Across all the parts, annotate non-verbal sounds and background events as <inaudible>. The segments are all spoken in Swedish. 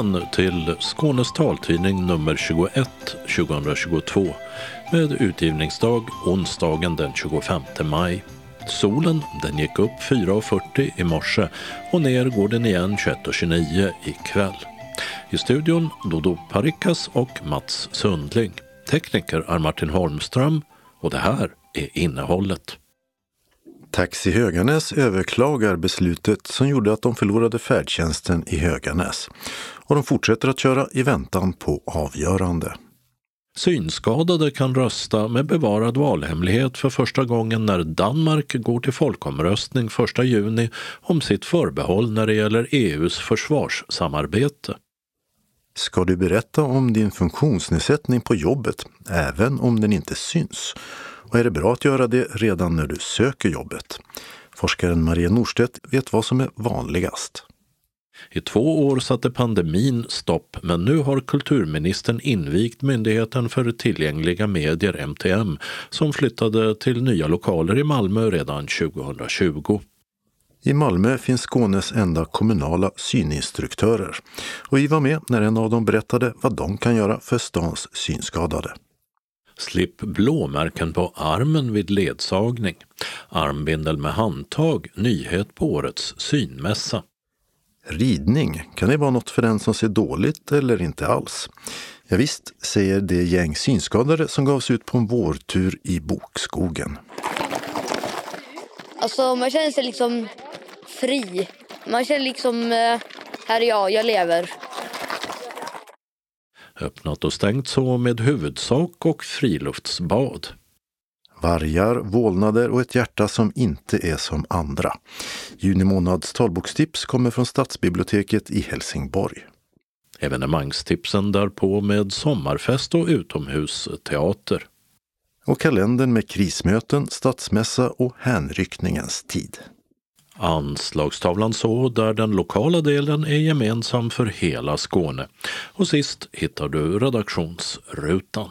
Välkommen till Skånes taltidning nummer 21 2022 med utgivningsdag onsdagen den 25 maj. Solen den gick upp 4.40 i morse och ner går den igen 21.29 ikväll. I studion Dodo Parikas och Mats Sundling. Tekniker är Martin Holmström och det här är innehållet. Taxi Höganäs överklagar beslutet som gjorde att de förlorade färdtjänsten i Höganäs. Och de fortsätter att köra i väntan på avgörande. Synskadade kan rösta med bevarad valhemlighet för första gången när Danmark går till folkomröstning 1 juni om sitt förbehåll när det gäller EUs försvarssamarbete. Ska du berätta om din funktionsnedsättning på jobbet, även om den inte syns? Och är det bra att göra det redan när du söker jobbet? Forskaren Maria Norstedt vet vad som är vanligast. I två år satte pandemin stopp, men nu har kulturministern invigt Myndigheten för tillgängliga medier, MTM, som flyttade till nya lokaler i Malmö redan 2020. I Malmö finns Skånes enda kommunala syninstruktörer och vi var med när en av dem berättade vad de kan göra för stans synskadade. Slipp blåmärken på armen vid ledsagning. Armbindel med handtag, nyhet på årets synmässa. Ridning, kan det vara något för den som ser dåligt eller inte alls? Ja, visst, säger det gäng synskadade som gav sig ut på en vårtur i bokskogen. Alltså man känner sig liksom fri. Man känner liksom, eh, här är jag, jag lever. Öppnat och stängt så med huvudsak och friluftsbad. Vargar, vålnader och ett hjärta som inte är som andra. Juni månads talbokstips kommer från Stadsbiblioteket i Helsingborg. Evenemangstipsen därpå med sommarfest och utomhusteater. Och kalendern med krismöten, stadsmässa och hänryckningens tid. Anslagstavlan så där den lokala delen är gemensam för hela Skåne. Och sist hittar du redaktionsrutan.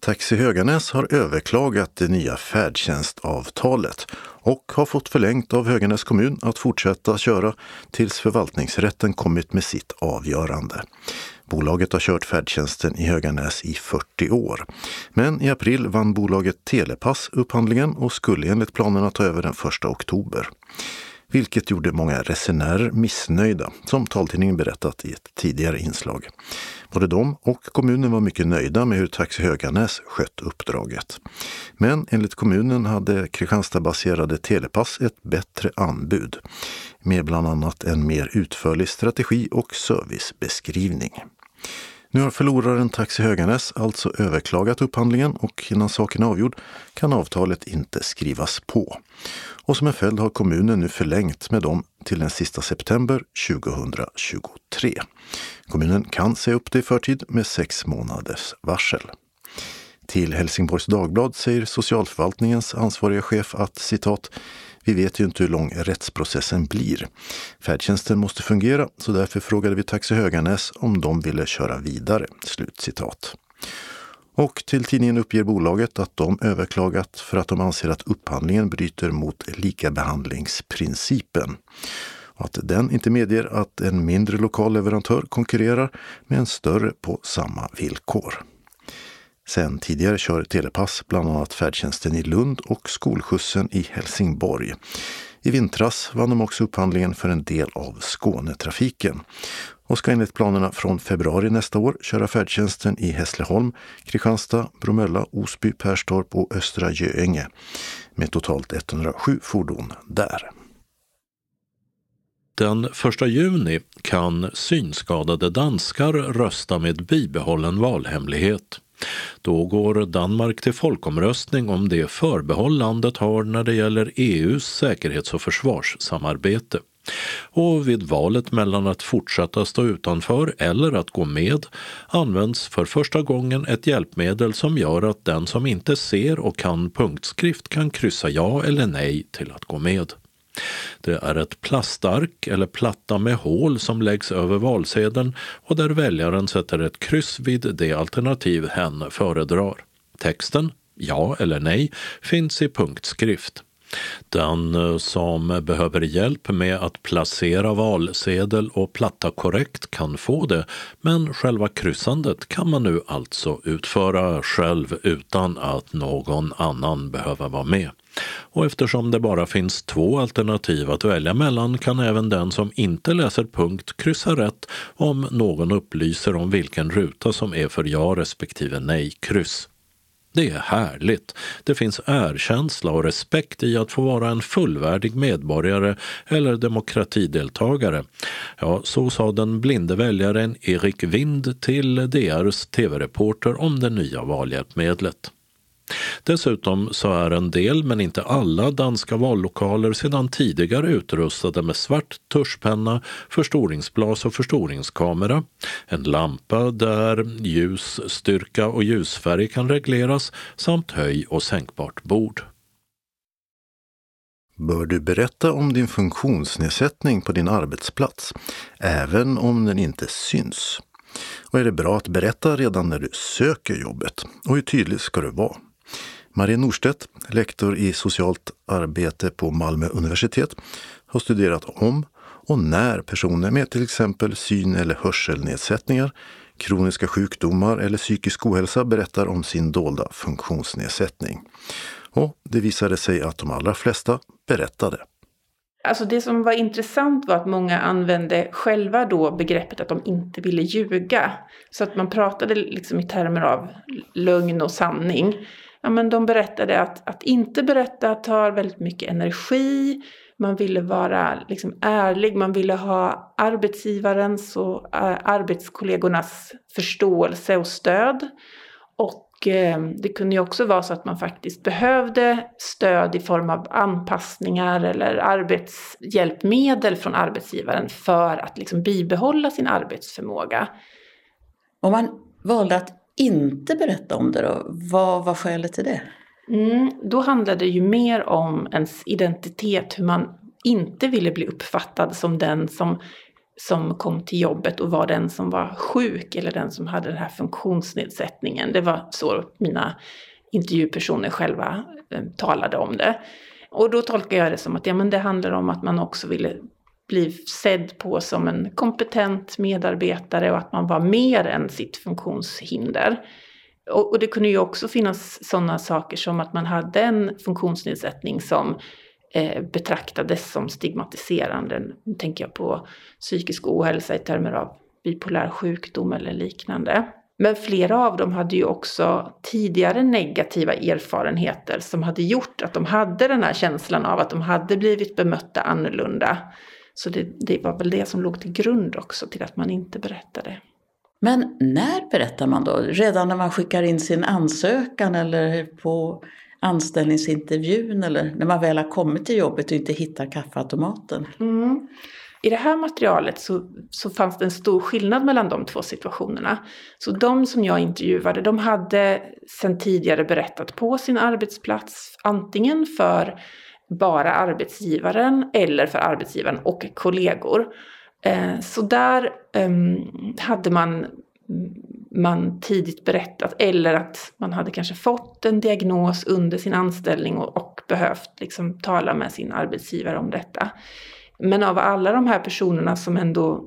Taxi Höganäs har överklagat det nya färdtjänstavtalet och har fått förlängt av Höganäs kommun att fortsätta köra tills förvaltningsrätten kommit med sitt avgörande. Bolaget har kört färdtjänsten i Höganäs i 40 år. Men i april vann bolaget Telepass upphandlingen och skulle enligt planerna ta över den 1 oktober. Vilket gjorde många resenärer missnöjda, som taltidningen berättat i ett tidigare inslag. Både de och kommunen var mycket nöjda med hur Taxi Höganäs skött uppdraget. Men enligt kommunen hade Kristianstadbaserade Telepass ett bättre anbud med bland annat en mer utförlig strategi och servicebeskrivning. Nu har förloraren Taxi Höganäs alltså överklagat upphandlingen och innan saken är avgjord kan avtalet inte skrivas på. Och som en följd har kommunen nu förlängt med dem till den sista september 2023. Kommunen kan säga upp det i förtid med sex månaders varsel. Till Helsingborgs Dagblad säger socialförvaltningens ansvariga chef att citat vi vet ju inte hur lång rättsprocessen blir. Färdtjänsten måste fungera, så därför frågade vi Taxi Höganäs om de ville köra vidare." Slutcitat. Och till tidningen uppger bolaget att de överklagat för att de anser att upphandlingen bryter mot likabehandlingsprincipen. Och att den inte medger att en mindre lokal leverantör konkurrerar med en större på samma villkor. Sen tidigare kör Telepass bland annat färdtjänsten i Lund och skolskjutsen i Helsingborg. I vintras vann de också upphandlingen för en del av Skånetrafiken och ska enligt planerna från februari nästa år köra färdtjänsten i Hässleholm, Kristianstad, Bromölla, Osby, Perstorp och Östra Göinge med totalt 107 fordon där. Den 1 juni kan synskadade danskar rösta med bibehållen valhemlighet. Då går Danmark till folkomröstning om det förbehåll landet har när det gäller EUs säkerhets och försvarssamarbete. Och vid valet mellan att fortsätta stå utanför eller att gå med används för första gången ett hjälpmedel som gör att den som inte ser och kan punktskrift kan kryssa ja eller nej till att gå med. Det är ett plastark eller platta med hål som läggs över valsedeln och där väljaren sätter ett kryss vid det alternativ hen föredrar. Texten, ja eller nej, finns i punktskrift. Den eh, som behöver hjälp med att placera valsedel och platta korrekt kan få det, men själva kryssandet kan man nu alltså utföra själv utan att någon annan behöver vara med. Och eftersom det bara finns två alternativ att välja mellan kan även den som inte läser punkt kryssa rätt om någon upplyser om vilken ruta som är för ja respektive nej-kryss. Det är härligt. Det finns erkänsla och respekt i att få vara en fullvärdig medborgare eller demokratideltagare. Ja, så sa den blinde väljaren Erik Wind till DRs tv-reporter om det nya valhjälpmedlet. Dessutom så är en del, men inte alla, danska vallokaler sedan tidigare utrustade med svart tuschpenna, förstoringsglas och förstoringskamera, en lampa där ljusstyrka och ljusfärg kan regleras samt höj och sänkbart bord. Bör du berätta om din funktionsnedsättning på din arbetsplats, även om den inte syns? Och är det bra att berätta redan när du söker jobbet? Och hur tydlig ska du vara? Marie Norstedt, lektor i socialt arbete på Malmö universitet, har studerat om och när personer med till exempel syn eller hörselnedsättningar, kroniska sjukdomar eller psykisk ohälsa berättar om sin dolda funktionsnedsättning. Och det visade sig att de allra flesta berättade. Alltså det som var intressant var att många använde själva då begreppet att de inte ville ljuga. Så att man pratade liksom i termer av lögn och sanning ja, men de berättade att, att inte berätta tar väldigt mycket energi. Man ville vara liksom ärlig, man ville ha arbetsgivarens och eh, arbetskollegornas förståelse och stöd. Och eh, det kunde ju också vara så att man faktiskt behövde stöd i form av anpassningar eller arbetshjälpmedel från arbetsgivaren för att liksom bibehålla sin arbetsförmåga. Om man valde att inte berätta om det då? Vad var skälet till det? Mm, då handlade det ju mer om ens identitet, hur man inte ville bli uppfattad som den som, som kom till jobbet och var den som var sjuk eller den som hade den här funktionsnedsättningen. Det var så mina intervjupersoner själva eh, talade om det. Och då tolkar jag det som att ja, men det handlar om att man också ville bli sedd på som en kompetent medarbetare och att man var mer än sitt funktionshinder. Och, och det kunde ju också finnas sådana saker som att man hade en funktionsnedsättning som eh, betraktades som stigmatiserande. Nu tänker jag på psykisk ohälsa i termer av bipolär sjukdom eller liknande. Men flera av dem hade ju också tidigare negativa erfarenheter som hade gjort att de hade den här känslan av att de hade blivit bemötta annorlunda. Så det, det var väl det som låg till grund också till att man inte berättade. Men när berättar man då? Redan när man skickar in sin ansökan eller på anställningsintervjun eller när man väl har kommit till jobbet och inte hittar kaffeautomaten? Mm. I det här materialet så, så fanns det en stor skillnad mellan de två situationerna. Så de som jag intervjuade, de hade sedan tidigare berättat på sin arbetsplats, antingen för bara arbetsgivaren eller för arbetsgivaren och kollegor. Eh, så där ehm, hade man, man tidigt berättat eller att man hade kanske fått en diagnos under sin anställning och, och behövt liksom tala med sin arbetsgivare om detta. Men av alla de här personerna som ändå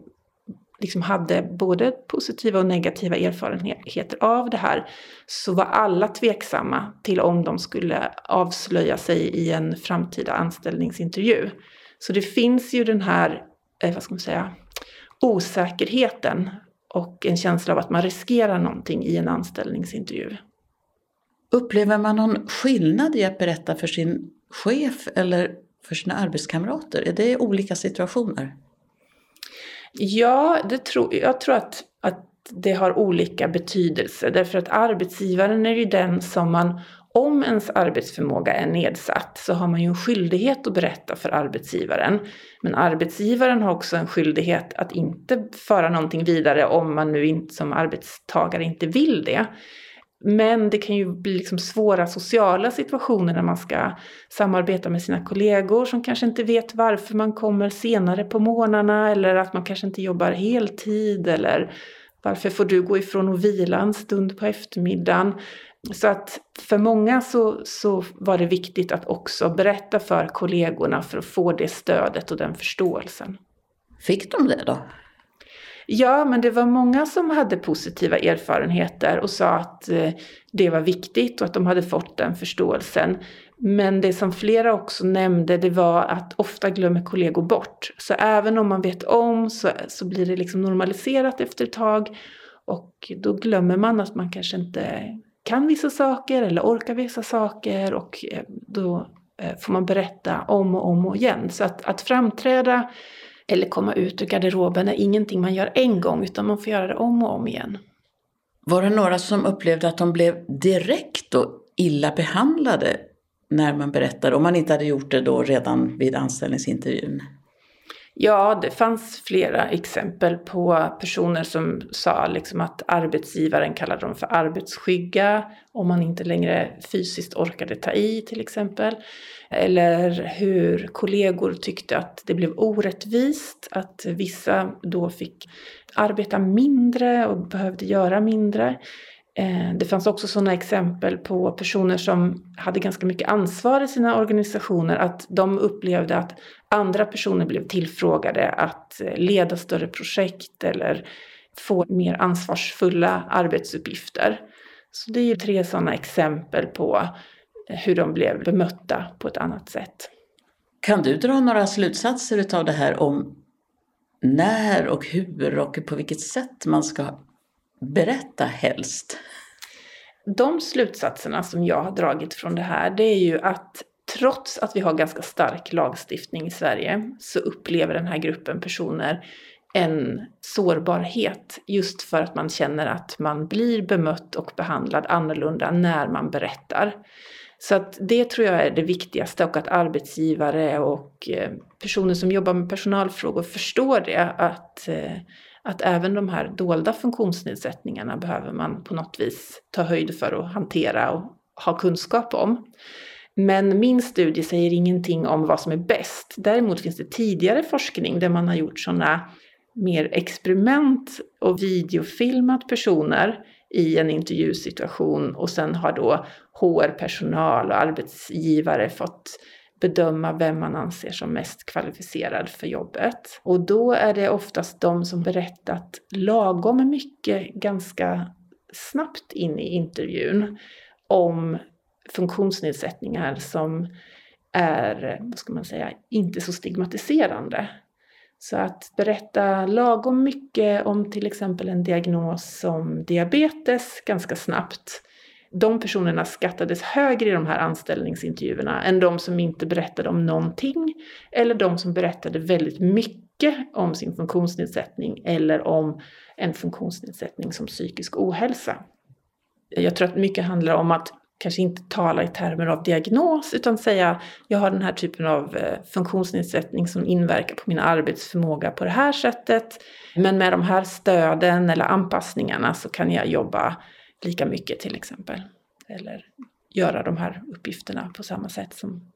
liksom hade både positiva och negativa erfarenheter av det här så var alla tveksamma till om de skulle avslöja sig i en framtida anställningsintervju. Så det finns ju den här, eh, vad ska man säga, osäkerheten och en känsla av att man riskerar någonting i en anställningsintervju. Upplever man någon skillnad i att berätta för sin chef eller för sina arbetskamrater? Är det olika situationer? Ja, det tro, jag tror att, att det har olika betydelse. Därför att arbetsgivaren är ju den som man, om ens arbetsförmåga är nedsatt, så har man ju en skyldighet att berätta för arbetsgivaren. Men arbetsgivaren har också en skyldighet att inte föra någonting vidare om man nu inte som arbetstagare inte vill det. Men det kan ju bli liksom svåra sociala situationer när man ska samarbeta med sina kollegor som kanske inte vet varför man kommer senare på morgnarna eller att man kanske inte jobbar heltid eller varför får du gå ifrån och vila en stund på eftermiddagen? Så att för många så, så var det viktigt att också berätta för kollegorna för att få det stödet och den förståelsen. Fick de det då? Ja, men det var många som hade positiva erfarenheter och sa att eh, det var viktigt och att de hade fått den förståelsen. Men det som flera också nämnde, det var att ofta glömmer kollegor bort. Så även om man vet om så, så blir det liksom normaliserat efter ett tag. Och då glömmer man att man kanske inte kan vissa saker eller orkar vissa saker och eh, då eh, får man berätta om och om och igen. Så att, att framträda eller komma ut ur garderoben är ingenting man gör en gång utan man får göra det om och om igen. Var det några som upplevde att de blev direkt och illa behandlade när man berättade, om man inte hade gjort det då redan vid anställningsintervjun? Ja, det fanns flera exempel på personer som sa liksom att arbetsgivaren kallade dem för arbetsskygga om man inte längre fysiskt orkade ta i till exempel. Eller hur kollegor tyckte att det blev orättvist, att vissa då fick arbeta mindre och behövde göra mindre. Eh, det fanns också sådana exempel på personer som hade ganska mycket ansvar i sina organisationer, att de upplevde att andra personer blev tillfrågade att eh, leda större projekt eller få mer ansvarsfulla arbetsuppgifter. Så det är ju tre sådana exempel på hur de blev bemötta på ett annat sätt. Kan du dra några slutsatser av det här om när och hur och på vilket sätt man ska berätta helst? De slutsatserna som jag har dragit från det här, det är ju att trots att vi har ganska stark lagstiftning i Sverige så upplever den här gruppen personer en sårbarhet just för att man känner att man blir bemött och behandlad annorlunda när man berättar. Så att det tror jag är det viktigaste och att arbetsgivare och eh, personer som jobbar med personalfrågor förstår det. Att, eh, att även de här dolda funktionsnedsättningarna behöver man på något vis ta höjd för och hantera och ha kunskap om. Men min studie säger ingenting om vad som är bäst. Däremot finns det tidigare forskning där man har gjort sådana mer experiment och videofilmat personer i en intervjusituation och sen har då HR-personal och arbetsgivare fått bedöma vem man anser som mest kvalificerad för jobbet. Och då är det oftast de som berättat lagom mycket ganska snabbt in i intervjun om funktionsnedsättningar som är, vad ska man säga, inte så stigmatiserande. Så att berätta lagom mycket om till exempel en diagnos som diabetes ganska snabbt. De personerna skattades högre i de här anställningsintervjuerna än de som inte berättade om någonting eller de som berättade väldigt mycket om sin funktionsnedsättning eller om en funktionsnedsättning som psykisk ohälsa. Jag tror att mycket handlar om att kanske inte tala i termer av diagnos utan säga jag har den här typen av eh, funktionsnedsättning som inverkar på min arbetsförmåga på det här sättet. Men med de här stöden eller anpassningarna så kan jag jobba lika mycket till exempel. Eller göra de här uppgifterna på samma sätt som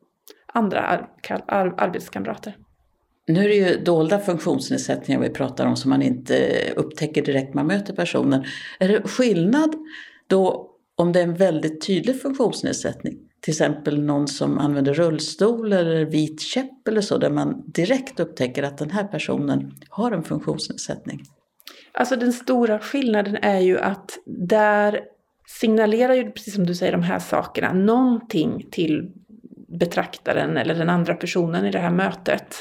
andra ar ar arbetskamrater. Nu är det ju dolda funktionsnedsättningar vi pratar om som man inte upptäcker direkt när man möter personen. Är det skillnad då om det är en väldigt tydlig funktionsnedsättning, till exempel någon som använder rullstol eller vit käpp eller så, där man direkt upptäcker att den här personen har en funktionsnedsättning? Alltså den stora skillnaden är ju att där signalerar ju, precis som du säger, de här sakerna någonting till betraktaren eller den andra personen i det här mötet.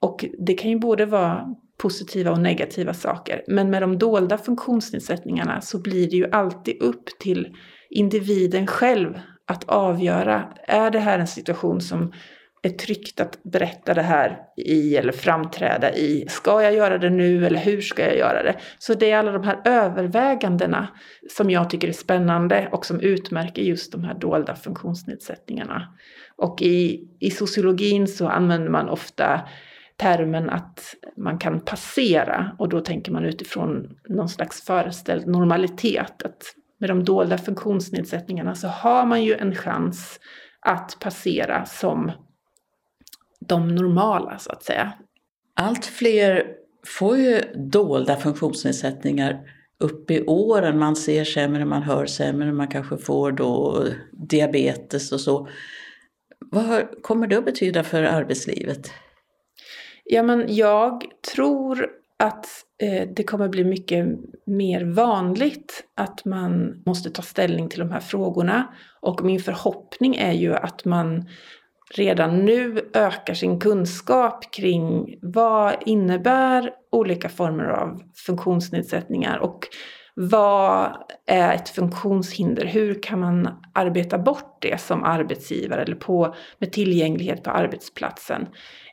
Och det kan ju både vara positiva och negativa saker. Men med de dolda funktionsnedsättningarna så blir det ju alltid upp till individen själv att avgöra, är det här en situation som är tryggt att berätta det här i eller framträda i. Ska jag göra det nu eller hur ska jag göra det? Så det är alla de här övervägandena som jag tycker är spännande och som utmärker just de här dolda funktionsnedsättningarna. Och i, i sociologin så använder man ofta termen att man kan passera och då tänker man utifrån någon slags föreställd normalitet. Att med de dolda funktionsnedsättningarna så har man ju en chans att passera som de normala så att säga. Allt fler får ju dolda funktionsnedsättningar upp i åren. Man ser sämre, man hör sämre, man kanske får då diabetes och så. Vad kommer det att betyda för arbetslivet? Ja, men jag tror att eh, det kommer bli mycket mer vanligt att man måste ta ställning till de här frågorna. Och min förhoppning är ju att man redan nu ökar sin kunskap kring vad innebär olika former av funktionsnedsättningar och vad är ett funktionshinder? Hur kan man arbeta bort det som arbetsgivare eller på, med tillgänglighet på arbetsplatsen?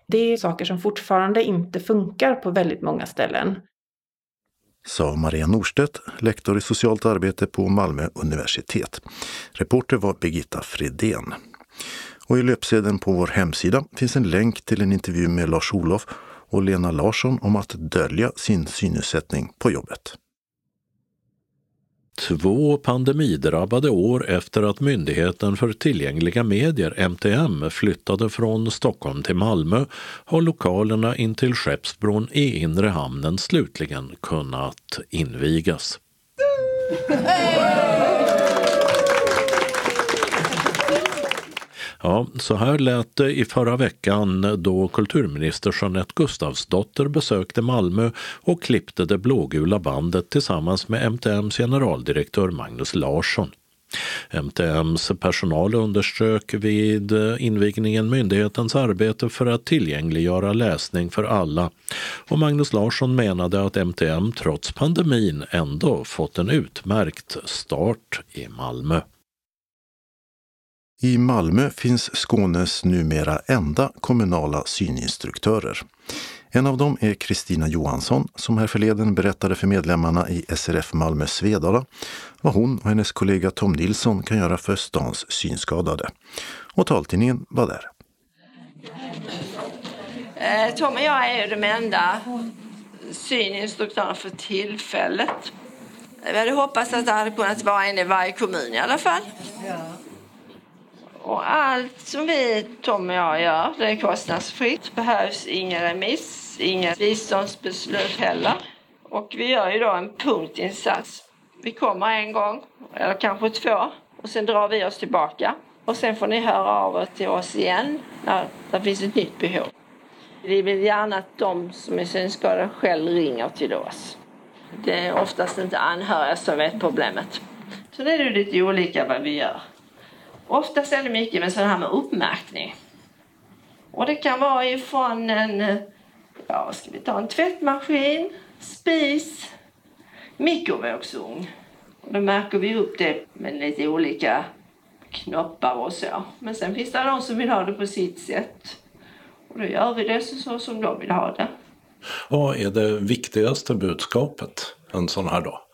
Det är saker som fortfarande inte funkar på väldigt många ställen. Sa Maria Norstedt, lektor i socialt arbete på Malmö universitet. Reporter var Birgitta Fredén. Och i löpsedeln på vår hemsida finns en länk till en intervju med Lars-Olof och Lena Larsson om att dölja sin synnedsättning på jobbet. Två pandemidrabbade år efter att Myndigheten för tillgängliga medier, MTM, flyttade från Stockholm till Malmö har lokalerna intill Skeppsbron i inre hamnen slutligen kunnat invigas. <laughs> Ja, så här lät det i förra veckan då kulturminister Jeanette Gustafsdotter besökte Malmö och klippte det blågula bandet tillsammans med MTMs generaldirektör Magnus Larsson. MTMs personal underströk vid invigningen myndighetens arbete för att tillgängliggöra läsning för alla och Magnus Larsson menade att MTM trots pandemin ändå fått en utmärkt start i Malmö. I Malmö finns Skånes numera enda kommunala syninstruktörer. En av dem är Kristina Johansson som härförleden berättade för medlemmarna i SRF Malmö Svedala vad hon och hennes kollega Tom Nilsson kan göra för stans synskadade. Och taltidningen var där. Eh, Tom och jag är de enda syninstruktörerna för tillfället. Vi hade hoppats att det hade kunnat vara en i varje kommun i alla fall. Ja. Och allt som vi, Tom och jag, gör det är kostnadsfritt. Det behövs ingen remiss, inget biståndsbeslut heller. Och vi gör ju då en punktinsats. Vi kommer en gång, eller kanske två, och sen drar vi oss tillbaka. Och sen får ni höra av er till oss igen när det finns ett nytt behov. Vi vill gärna att de som är synskadade själv ringer till oss. Det är oftast inte anhöriga som vet problemet. Sen är det lite olika vad vi gör. Oftast är det mycket med sådana här med uppmärkning. Och det kan vara ifrån en, eh, ja ska vi ta, en tvättmaskin, spis, mikrovågsugn. Och då märker vi upp det med lite olika knoppar och så. Men sen finns det de som vill ha det på sitt sätt. Och då gör vi det så som de vill ha det. Vad är det viktigaste budskapet en sån här dag?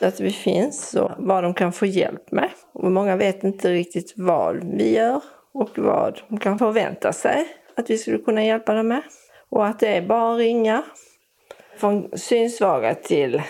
Att vi finns och vad de kan få hjälp med. Och många vet inte riktigt vad vi gör och vad de kan förvänta sig att vi skulle kunna hjälpa dem med. Och att det är bara att ringa från synsvaga till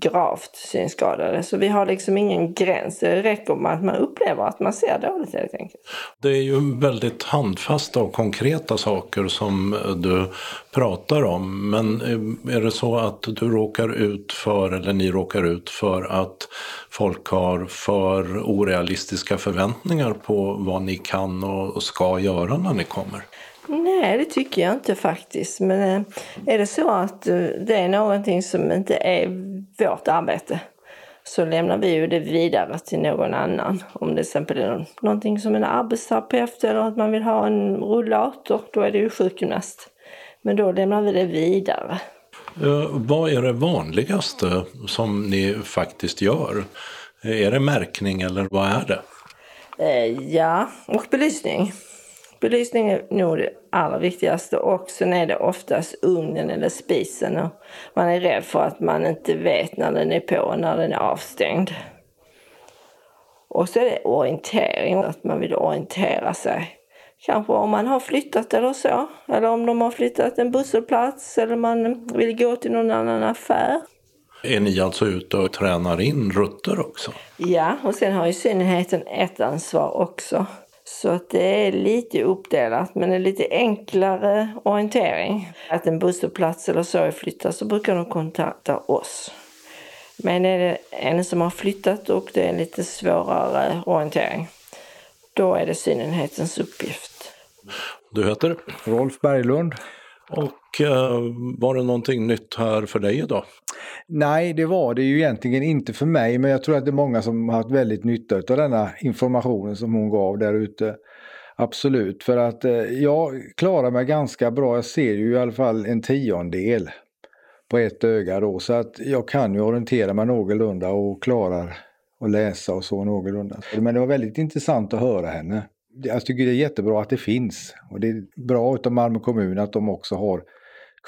gravt synskadade. Så vi har liksom ingen gräns. Det räcker med att man upplever att man ser dåligt helt enkelt. Det är ju väldigt handfasta och konkreta saker som eh, du pratar om. Men eh, är det så att du råkar ut för, eller ni råkar ut för att folk har för orealistiska förväntningar på vad ni kan och ska göra när ni kommer? Nej, det tycker jag inte faktiskt. Men eh, är det så att eh, det är någonting som inte är vårt arbete så lämnar vi ju det vidare till någon annan. Om det till exempel är någonting som en arbetsterapeut eller att man vill ha en rullator, då är det ju sjukgymnast. Men då lämnar vi det vidare. Vad är det vanligaste som ni faktiskt gör? Är det märkning eller vad är det? Uh, ja, och belysning. Belysning är nog det allra viktigaste och sen är det oftast ugnen eller spisen och man är rädd för att man inte vet när den är på och när den är avstängd. Och så är det orientering, att man vill orientera sig. Kanske om man har flyttat eller så, eller om de har flyttat en busshållplats eller man vill gå till någon annan affär. Är ni alltså ute och tränar in rutter också? Ja, och sen har ju synligheten ett ansvar också. Så att det är lite uppdelat men en lite enklare orientering. Att en busshållplats eller så är flyttad så brukar de kontakta oss. Men är det en som har flyttat och det är en lite svårare orientering, då är det synenhetens uppgift. Du heter? Rolf Berglund. Och eh, var det någonting nytt här för dig idag? Nej, det var det ju egentligen inte för mig, men jag tror att det är många som har haft väldigt nytta av denna informationen som hon gav där ute. Absolut, för att eh, jag klarar mig ganska bra. Jag ser ju i alla fall en tiondel på ett öga då, så att jag kan ju orientera mig någorlunda och klarar att läsa och så någorlunda. Men det var väldigt intressant att höra henne. Jag tycker det är jättebra att det finns och det är bra utav Malmö kommun att de också har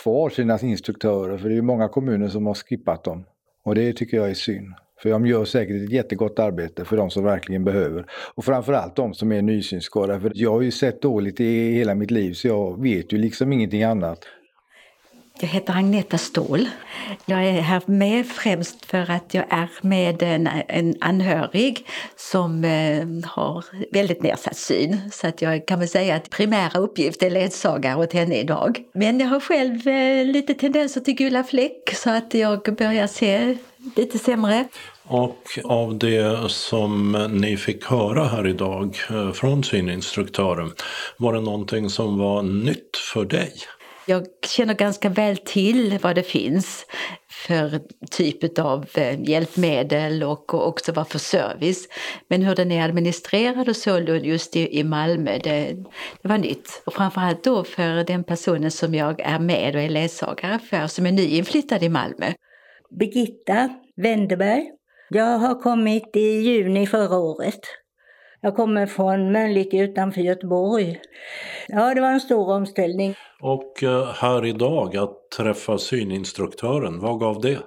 kvar sina instruktörer för det är många kommuner som har skippat dem. Och det tycker jag är synd. För de gör säkert ett jättegott arbete för de som verkligen behöver. Och framförallt de som är nysynskadade. För jag har ju sett dåligt i hela mitt liv så jag vet ju liksom ingenting annat. Jag heter Agneta Ståhl. Jag är här med främst för att jag är med en, en anhörig som eh, har väldigt nedsatt syn. Så att jag kan väl säga att primära uppgift är ledsagare åt henne idag. Men jag har själv eh, lite tendenser till gula fläck så att jag börjar se lite sämre. Och av det som ni fick höra här idag eh, från syninstruktören, var det någonting som var nytt för dig? Jag känner ganska väl till vad det finns för typ av eh, hjälpmedel och också vad för service. Men hur den är administrerad och så just i Malmö, det, det var nytt. Och framförallt då för den personen som jag är med och är ledsagare för, som är nyinflyttad i Malmö. Birgitta Wenderberg. Jag har kommit i juni förra året. Jag kommer från Mölnlycke utanför Göteborg. Ja, det var en stor omställning. Och här idag, att träffa syninstruktören, vad gav det?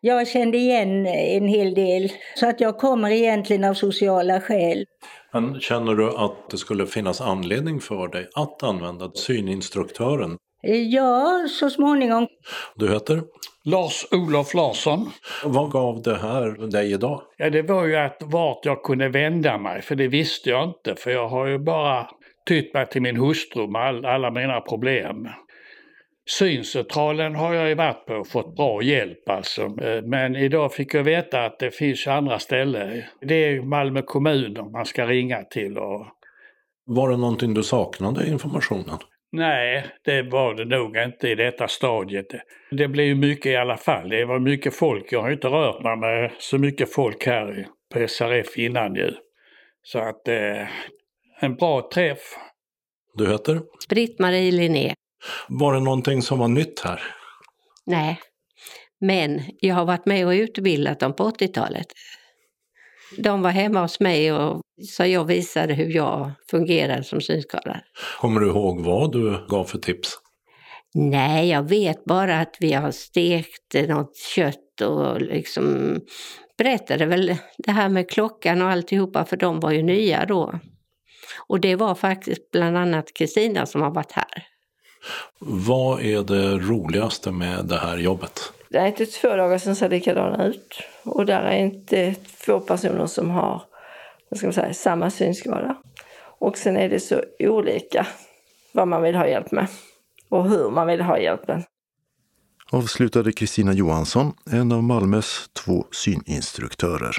Jag kände igen en hel del, så att jag kommer egentligen av sociala skäl. Men känner du att det skulle finnas anledning för dig att använda syninstruktören? Ja, så småningom. Du heter? Lars-Olof Larsson. Vad gav det här dig idag? Ja, det var ju att vart jag kunde vända mig, för det visste jag inte. För jag har ju bara tytt mig till min hustru med all, alla mina problem. Syncentralen har jag ju varit på och fått bra hjälp alltså. Men idag fick jag veta att det finns andra ställen. Det är Malmö kommun man ska ringa till. Och... Var det någonting du saknade i informationen? Nej, det var det nog inte i detta stadiet. Det blev ju mycket i alla fall. Det var mycket folk. Jag har inte rört mig med så mycket folk här på SRF innan ju. Så att eh, en bra träff. Du heter? Britt-Marie Linné. Var det någonting som var nytt här? Nej, men jag har varit med och utbildat dem på 80-talet. De var hemma hos mig och så jag visade hur jag fungerade som synskadad. Kommer du ihåg vad du gav för tips? Nej, jag vet bara att vi har stekt något kött och liksom berättade väl det här med klockan och alltihopa för de var ju nya då. Och det var faktiskt bland annat Kristina som har varit här. Vad är det roligaste med det här jobbet? Det är inte två dagar som ser likadana ut. Och där är inte två personer som har vad ska man säga, samma synskada. Och sen är det så olika vad man vill ha hjälp med och hur man vill ha hjälpen. Avslutade Kristina Johansson, en av Malmös två syninstruktörer.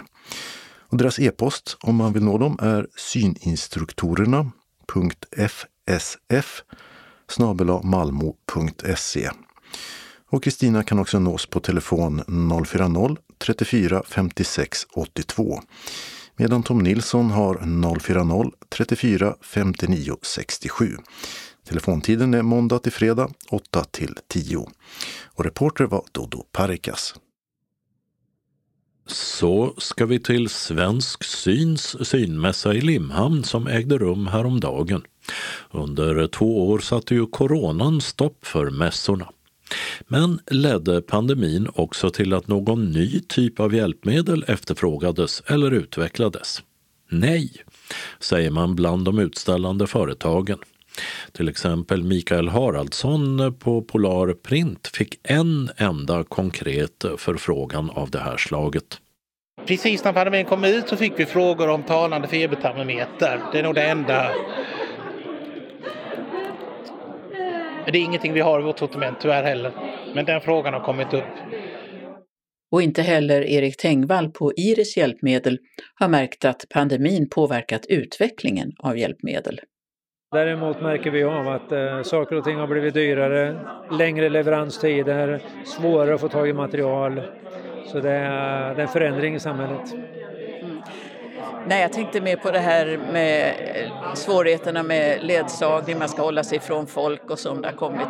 Och deras e-post om man vill nå dem är syninstruktorerna.fsf malmo.se och Kristina kan också nås på telefon 040-34 56 82 medan Tom Nilsson har 040 34 59 67. Telefontiden är måndag till fredag 8 till 10. Och reporter var Dodo Parikas. Så ska vi till Svensk Syns synmässa i Limhamn som ägde rum häromdagen. Under två år satte ju coronan stopp för mässorna. Men ledde pandemin också till att någon ny typ av hjälpmedel efterfrågades eller utvecklades? Nej, säger man bland de utställande företagen. Till exempel Mikael Haraldsson på Polar Print fick en enda konkret förfrågan av det här slaget. Precis när pandemin kom ut så fick vi frågor om talande febertermometer. Det är nog det enda det är ingenting vi har i vårt sortiment tyvärr heller. Men den frågan har kommit upp. Och inte heller Erik Tengvall på Iris hjälpmedel har märkt att pandemin påverkat utvecklingen av hjälpmedel. Däremot märker vi av att eh, saker och ting har blivit dyrare, längre leveranstider, svårare att få tag i material. Så det är, det är en förändring i samhället. Nej, jag tänkte mer på det här med eh, svårigheterna med ledsagning, man ska hålla sig ifrån folk och så, om det har kommit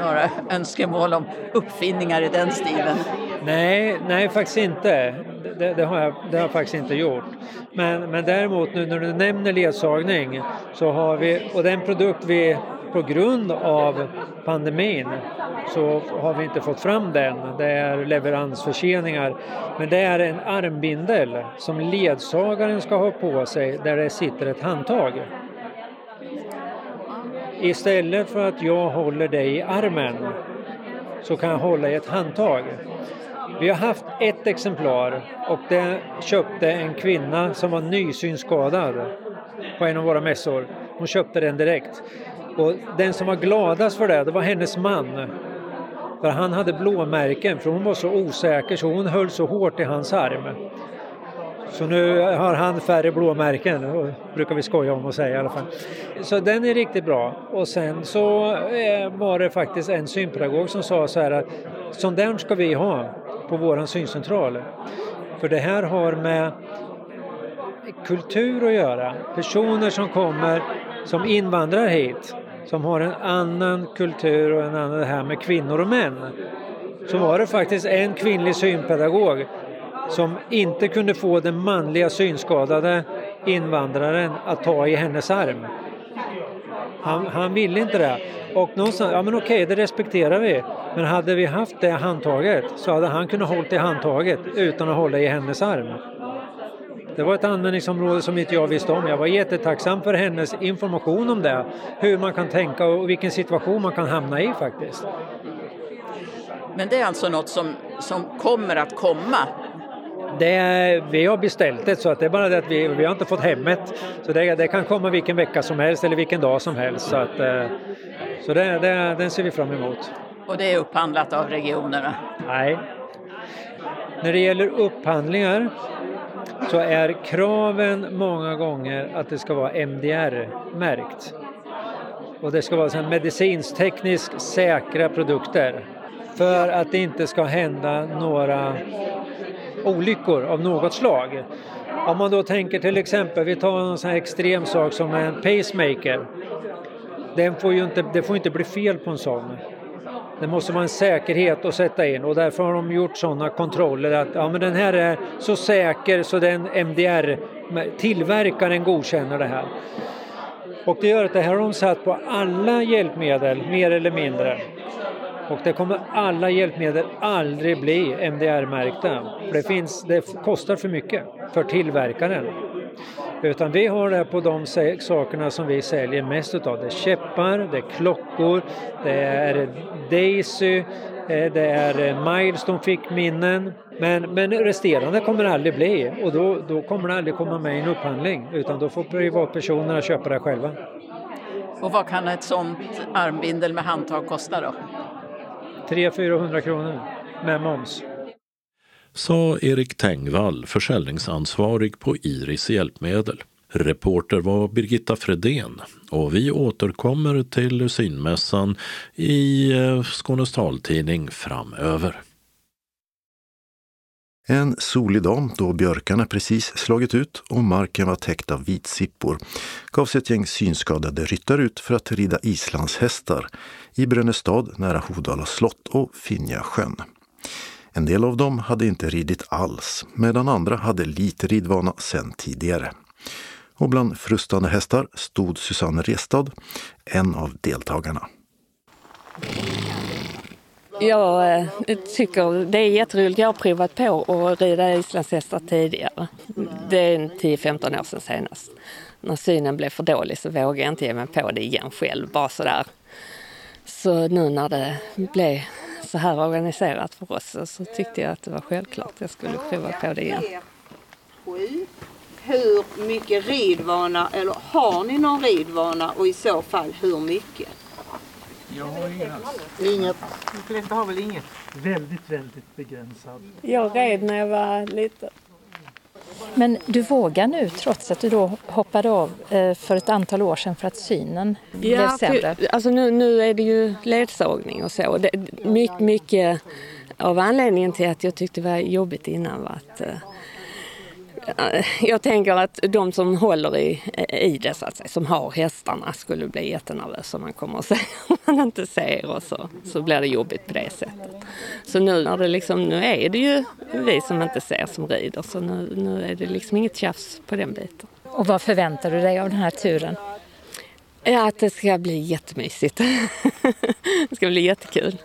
några önskemål om uppfinningar i den stilen. Nej, nej faktiskt inte. Det, det, har jag, det har jag faktiskt inte gjort. Men, men däremot nu när du nämner ledsagning så har vi, och den produkt vi på grund av pandemin så har vi inte fått fram den. Det är leveransförseningar. Men det är en armbindel som ledsagaren ska ha på sig där det sitter ett handtag. Istället för att jag håller dig i armen så kan jag hålla i ett handtag. Vi har haft ett exemplar och det köpte en kvinna som var nysynskadad på en av våra mässor. Hon köpte den direkt. Och den som var gladast för det, det var hennes man. För han hade blåmärken, för hon var så osäker så hon höll så hårt i hans arm. Så nu har han färre blåmärken, brukar vi skoja om och säga i alla fall. Så den är riktigt bra. Och sen så eh, var det faktiskt en synpedagog som sa så här att sån där ska vi ha på våran syncentral. För det här har med kultur att göra. Personer som kommer som invandrar hit som har en annan kultur och en annan det här med kvinnor och män. Så var det faktiskt en kvinnlig synpedagog som inte kunde få den manliga synskadade invandraren att ta i hennes arm. Han, han ville inte det. Och någonstans, ja men okej, det respekterar vi. Men hade vi haft det handtaget så hade han kunnat hålla i handtaget utan att hålla i hennes arm. Det var ett användningsområde som inte jag visste om. Jag var jättetacksam för hennes information om det. Hur man kan tänka och vilken situation man kan hamna i faktiskt. Men det är alltså något som, som kommer att komma? Det, vi har beställt det så att det är bara det att vi, vi har inte fått hemmet. Så det, det, kan komma vilken vecka som helst eller vilken dag som helst. Så, att, eh, så det, det, den ser vi fram emot. Och det är upphandlat av regionerna? Nej. När det gäller upphandlingar så är kraven många gånger att det ska vara MDR-märkt. Och det ska vara medicinstekniskt säkra produkter för att det inte ska hända några olyckor av något slag. Om man då tänker till exempel, vi tar en sån här extrem sak som en pacemaker. Den får ju inte, det får inte bli fel på en sån. Det måste vara en säkerhet att sätta in och därför har de gjort sådana kontroller att ja, men den här är så säker så den MDR, tillverkaren godkänner det här. Och det gör att det här har de satt på alla hjälpmedel, mer eller mindre. Och det kommer alla hjälpmedel aldrig bli MDR-märkta. Det, finns, det kostar för mycket för tillverkaren. Utan vi har det på de sakerna som vi säljer mest utav. Det är käppar, det är klockor, det är Daisy, eh, det är eh, Milestone fick minnen. Men, men resterande kommer det aldrig bli och då, då kommer det aldrig komma med i en upphandling utan då får privatpersonerna köpa det själva. Och vad kan ett sånt armbindel med handtag kosta då? 300-400 kronor med moms sa Erik Tengvall, försäljningsansvarig på Iris hjälpmedel. Reporter var Birgitta Fredén och vi återkommer till synmässan i eh, Skånes taltidning framöver. En solig dag då björkarna precis slagit ut och marken var täckt av vitsippor gav sig ett gäng synskadade ryttare ut för att rida islandshästar i Brönnestad nära Hovdala slott och Finjasjön. En del av dem hade inte ridit alls, medan andra hade lite ridvana sedan tidigare. Och bland frustande hästar stod Susanne Restad, en av deltagarna. Jag eh, tycker det är jätteroligt. Jag har provat på att rida islandshästar tidigare. Det är 10-15 år sedan senast. När synen blev för dålig så vågade jag inte ge mig på det igen själv, bara sådär. Så nu när det blev så här organiserat för oss så tyckte jag att det var självklart att jag skulle prova på det igen. Hur mycket ridvana, eller har ni någon ridvana och i så fall hur mycket? Jag har ingen alls. Inget. De flesta har väl inget. Väldigt, väldigt begränsad. Jag red när jag var liten. Men du vågar nu trots att du då hoppade av eh, för ett antal år sedan för att synen blev sämre? för- alltså nu, nu är det ju ledsagning och så. Det, mycket, mycket av anledningen till att jag tyckte det var jobbigt innan var att eh, jag tänker att de som håller i, i det, så att säga, som har hästarna, skulle bli jättenervösa om man kommer och <laughs> säger om man inte ser och så, så blir det jobbigt på det sättet. Så nu, när det liksom, nu är det ju vi som inte ser som rider, så nu, nu är det liksom inget tjafs på den biten. Och vad förväntar du dig av den här turen? Ja, att det ska bli jättemysigt. <laughs> det ska bli jättekul.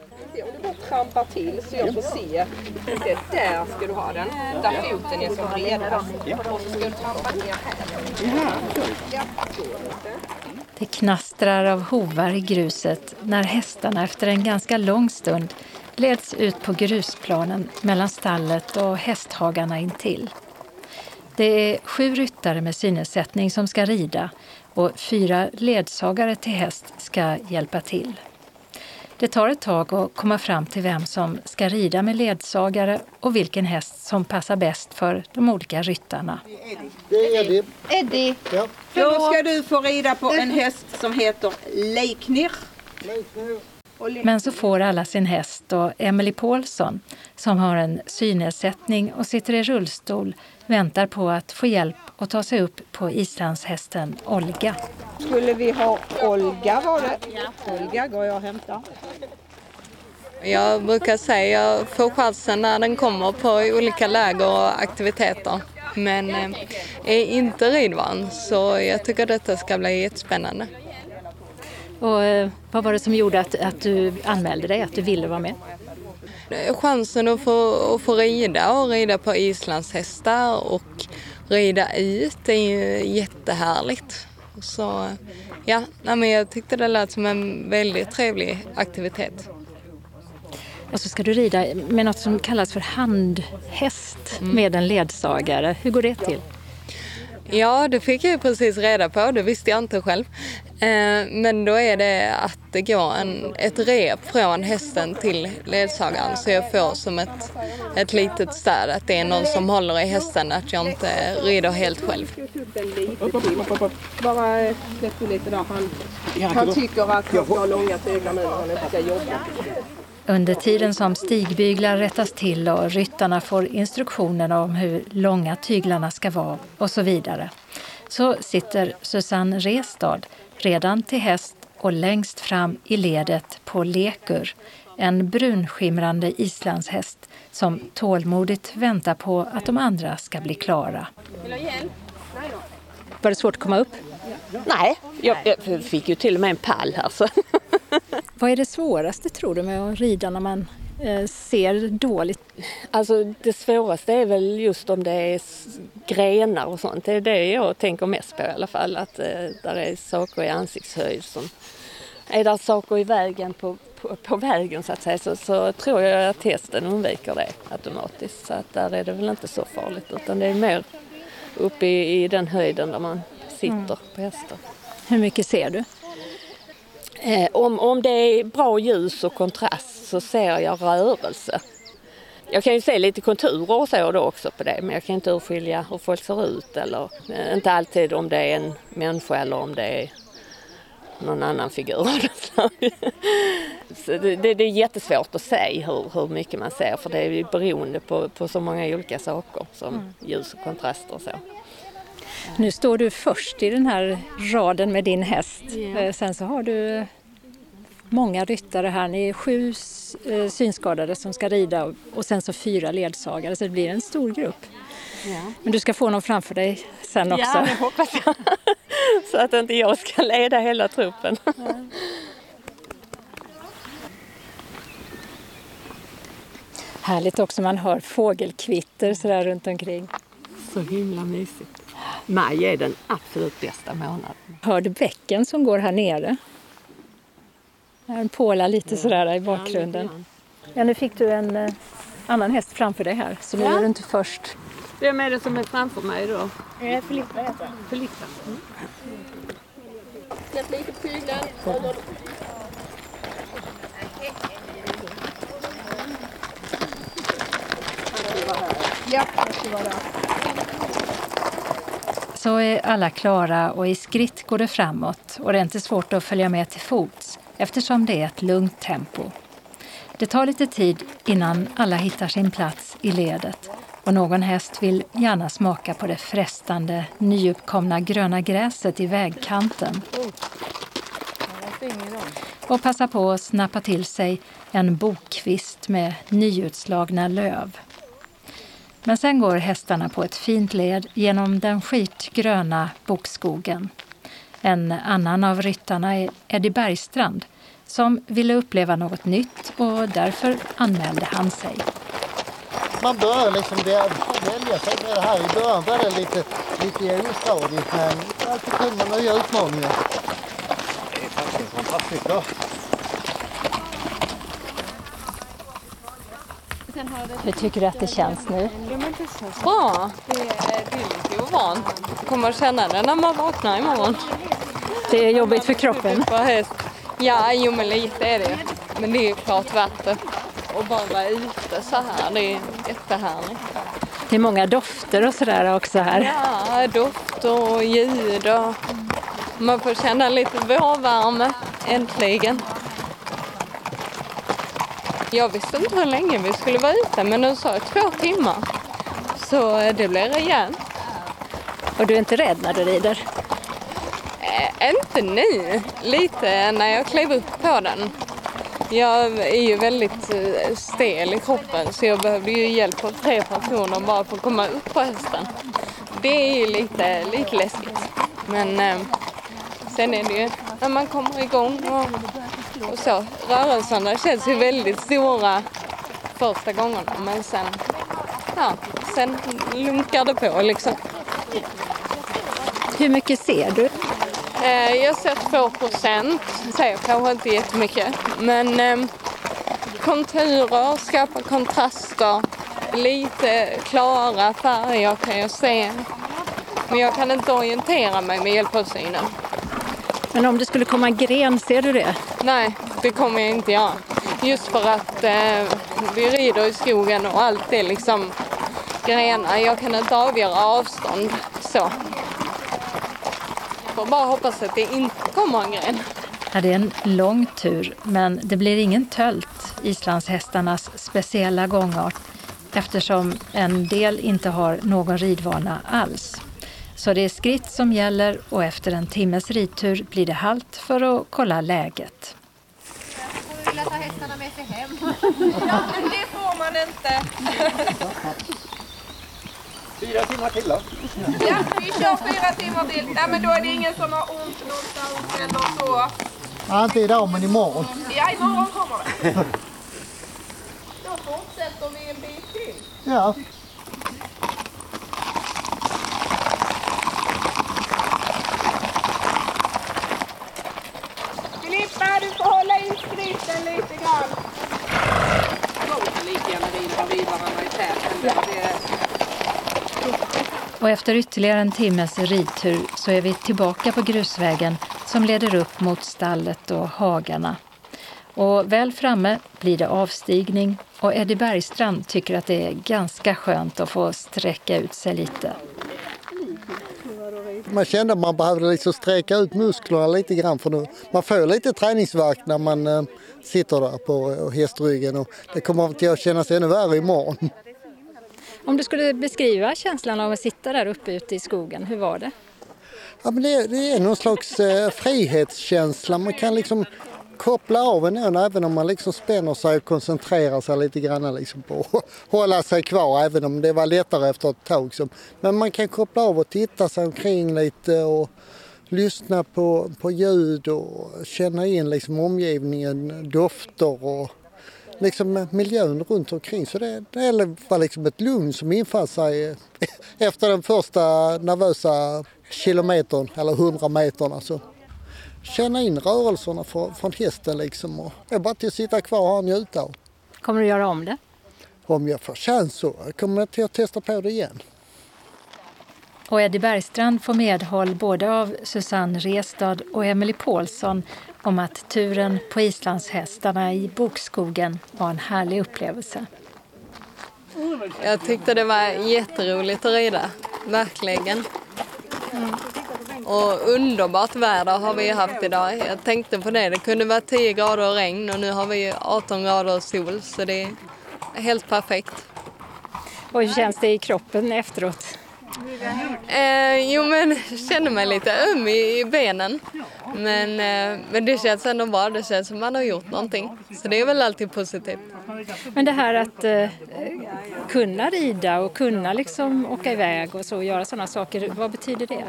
Trampar till så jag får se. se. Där ska du ha den. Där foten är som bredast. Och så ska du trampa ner här. Ja. Det knastrar av hovar i gruset när hästarna efter en ganska lång stund leds ut på grusplanen mellan stallet och hästhagarna intill. Det är sju ryttare med synnedsättning som ska rida och fyra ledsagare till häst ska hjälpa till. Det tar ett tag att komma fram till vem som ska rida med ledsagare och vilken häst som passar bäst för de olika ryttarna. Det är Eddie. Eddie, Ja. då ska du få rida på en häst som heter Leiknir. Men så får alla sin häst och Emily Paulsson, som har en synnedsättning och sitter i rullstol, väntar på att få hjälp att ta sig upp på islandshästen Olga. Skulle vi ha Olga var det? Olga går jag och hämtar. Jag brukar säga att jag får chansen när den kommer på olika läger och aktiviteter. Men eh, är inte ridvan så jag tycker detta ska bli jättespännande. Och, eh, vad var det som gjorde att, att du anmälde dig, att du ville vara med? Chansen att få, att få rida och rida på islandshästar och rida ut är ju jättehärligt. Så ja, men jag tyckte det lät som en väldigt trevlig aktivitet. Och så ska du rida med något som kallas för handhäst med en ledsagare. Hur går det till? Ja, det fick jag precis reda på. Det visste jag inte själv. Eh, Men då är det att det går en, ett rep från hästen till ledsagaren så jag får som ett, ett litet stöd. Att det är någon som håller i hästen, att jag inte rider helt själv. Bara släpp du lite där. Han, han tycker att han ska ha långa tyglar nu när han inte ska jobba. Under tiden som stigbyglar rättas till och ryttarna får instruktioner om hur långa tyglarna ska vara och så vidare, så sitter Susanne Restad redan till häst och längst fram i ledet på Lekur, en brunskimrande islandshäst som tålmodigt väntar på att de andra ska bli klara. Var det svårt att komma upp? Nej, jag, jag fick ju till och med en pall här. Så. <laughs> Vad är det svåraste tror du med att rida när man eh, ser dåligt? Alltså det svåraste är väl just om det är grenar och sånt. Det är det jag tänker mest på i alla fall. Att eh, där är saker i ansiktshöjd som... Är där saker i vägen på, på, på vägen så att säga så, så tror jag att hästen undviker det automatiskt. Så att där är det väl inte så farligt utan det är mer uppe i, i den höjden där man sitter Mm. på hästen. Hur mycket ser du? Eh, om, om det är bra ljus och kontrast så ser jag rörelse. Jag kan ju se lite konturer och så då också på det men jag kan inte urskilja hur folk ser ut eller eh, inte alltid om det är en människa eller om det är någon annan figur <laughs> det, det, det är jättesvårt att säga hur, hur mycket man ser för det är ju beroende på, på så många olika saker som Mm. ljus och kontraster och så. Nu står du först i den här raden med din häst. Ja. Eh, Sen så har du många ryttare här. Ni är sju eh, synskadade som ska rida och- sen så fyra ledsagare så det blir en stor grupp. Men du ska få någon framför dig sen också. Ja, det hoppas jag. <laughs> Så att inte jag ska leda hela truppen. Härligt också man hör fågelkvitter sådär runt omkring. Så himla mysigt. Maj är den absolut bästa månaden. Hör du bäcken som går här nere. Den pålar lite sådär i bakgrunden. Ja, nu fick du en eh, annan häst framför dig här, så nu ja. är du inte först. Vem är det som är framför mig då? Eh, Filippa heter han. Filippa. Mm. Ja, jag ska vara där. Så är alla klara och i skritt går det framåt och det är inte svårt att följa med till fots eftersom det är ett lugnt tempo. Det tar lite tid innan alla hittar sin plats i ledet och någon häst vill gärna smaka på det frestande nyuppkomna gröna gräset i vägkanten och passa på att snappa till sig en bokkvist med nyutslagna löv. Men sen går hästarna på ett fint led genom den skitgröna bokskogen. En annan av ryttarna är Eddie Bergstrand som ville uppleva något nytt och därför anmälde han sig. Man bör liksom välja sig med det här. I början var det lite, lite ostadigt men alltid kul med nya utmaningar. Det är faktiskt fantastiskt bra. Hur tycker du att det känns nu? Bra. Det är, lite ovant. Kommer att känna det när man vaknar imorgon. Det är jobbigt för kroppen? Ja, jo men lite är det Men det är klart värt det. Och bara vara ute så här, det är jättehärligt. Det är många dofter och sådär också här. Ja, dofter och ljud och man får känna lite vårvärme, äntligen. Jag visste inte hur länge vi skulle vara ute men de sa två timmar. Så det blir rejält. Och du är inte rädd när du rider? Äh, inte nu. Lite när jag klev upp på den. Jag är ju väldigt eh, stel i kroppen så jag behövde ju hjälp av tre personer bara för att komma upp på hästen. Det är ju lite, lite läskigt. Men eh, sen är det ju när man kommer igång och och så. Rörelserna känns ju väldigt stora första gångerna men sen, ja, sen lunkar det på liksom. Hur mycket ser du? Eh, jag ser 2 procent, ser kanske inte jättemycket. Men eh, konturer, skarpa kontraster, lite klara färger kan jag se. Men jag kan inte orientera mig med hjälp av synen. Men om det skulle komma en gren, ser du det? Nej, det kommer jag inte göra. Just för att eh, vi rider i skogen och allt är liksom grenar. Jag kan inte avgöra avstånd så. Får bara hoppas att det inte kommer en gren. Ja, det är en lång tur, men det blir ingen tölt, islandshästarnas speciella gångart, eftersom en del inte har någon ridvana alls. Så det är skritt som gäller och efter en timmes ridtur blir det halt för att kolla läget. Hon vill ta hästarna med sig hem. Ja, men det får man inte. Fyra timmar till då? Ja, vi kör fyra timmar till. Ja, men då är det ingen som har ont någonstans eller så. Ja, inte idag men imorgon. Ja, imorgon kommer det. Då fortsätter vi en bit till. Ja. Filippa, du får hålla i skriften lite grann. Och efter ytterligare en timmes ridtur så är vi tillbaka på grusvägen som leder upp mot stallet och hagarna. Och väl framme blir det avstigning och Eddie Bergstrand tycker att det är ganska skönt att få sträcka ut sig lite. Man kände att man behövde liksom sträcka ut musklerna lite grann för nu. Man får lite träningsvärk när man eh, sitter där på hästryggen och det kommer att kännas ännu värre imorgon. Om du skulle beskriva känslan av att sitta där uppe ute i skogen, hur var det? Ja, men det, det är någon slags eh, frihetskänsla. Man kan liksom koppla av en även om man liksom spänner sig och koncentrerar sig lite grann liksom på att <laughs> hålla sig kvar även om det var lättare efter ett tag. Men man kan koppla av och titta sig omkring lite och lyssna på, på ljud och känna in liksom omgivningen, dofter och liksom miljön runt omkring. Så det, det var liksom ett lugn som infann sig <laughs> efter den första nervösa kilometern eller hundra meterna. Alltså känna in rörelserna från, från hästen liksom. Och det är bara till att sitta kvar och njuta av. Kommer du göra om det? Om jag får chans så kommer jag till att testa på det igen. Och Eddie Bergstrand får medhåll både av Susanne Restad och Emily Paulsson om att turen på islandshästarna i bokskogen var en härlig upplevelse. Jag tyckte det var jätteroligt att rida, verkligen. Mm. Och underbart väder har vi haft idag. Jag tänkte på det, det kunde vara 10 grader och regn och nu har vi 18 grader och sol så det är helt perfekt. Och hur känns det i kroppen efteråt? Eh, jo men jag känner mig lite öm i, i benen. Men, eh, men det känns ändå bra, det känns som man har gjort någonting. Så det är väl alltid positivt. Men det här att eh, kunna rida och kunna liksom åka iväg och så och göra sådana saker, vad betyder det?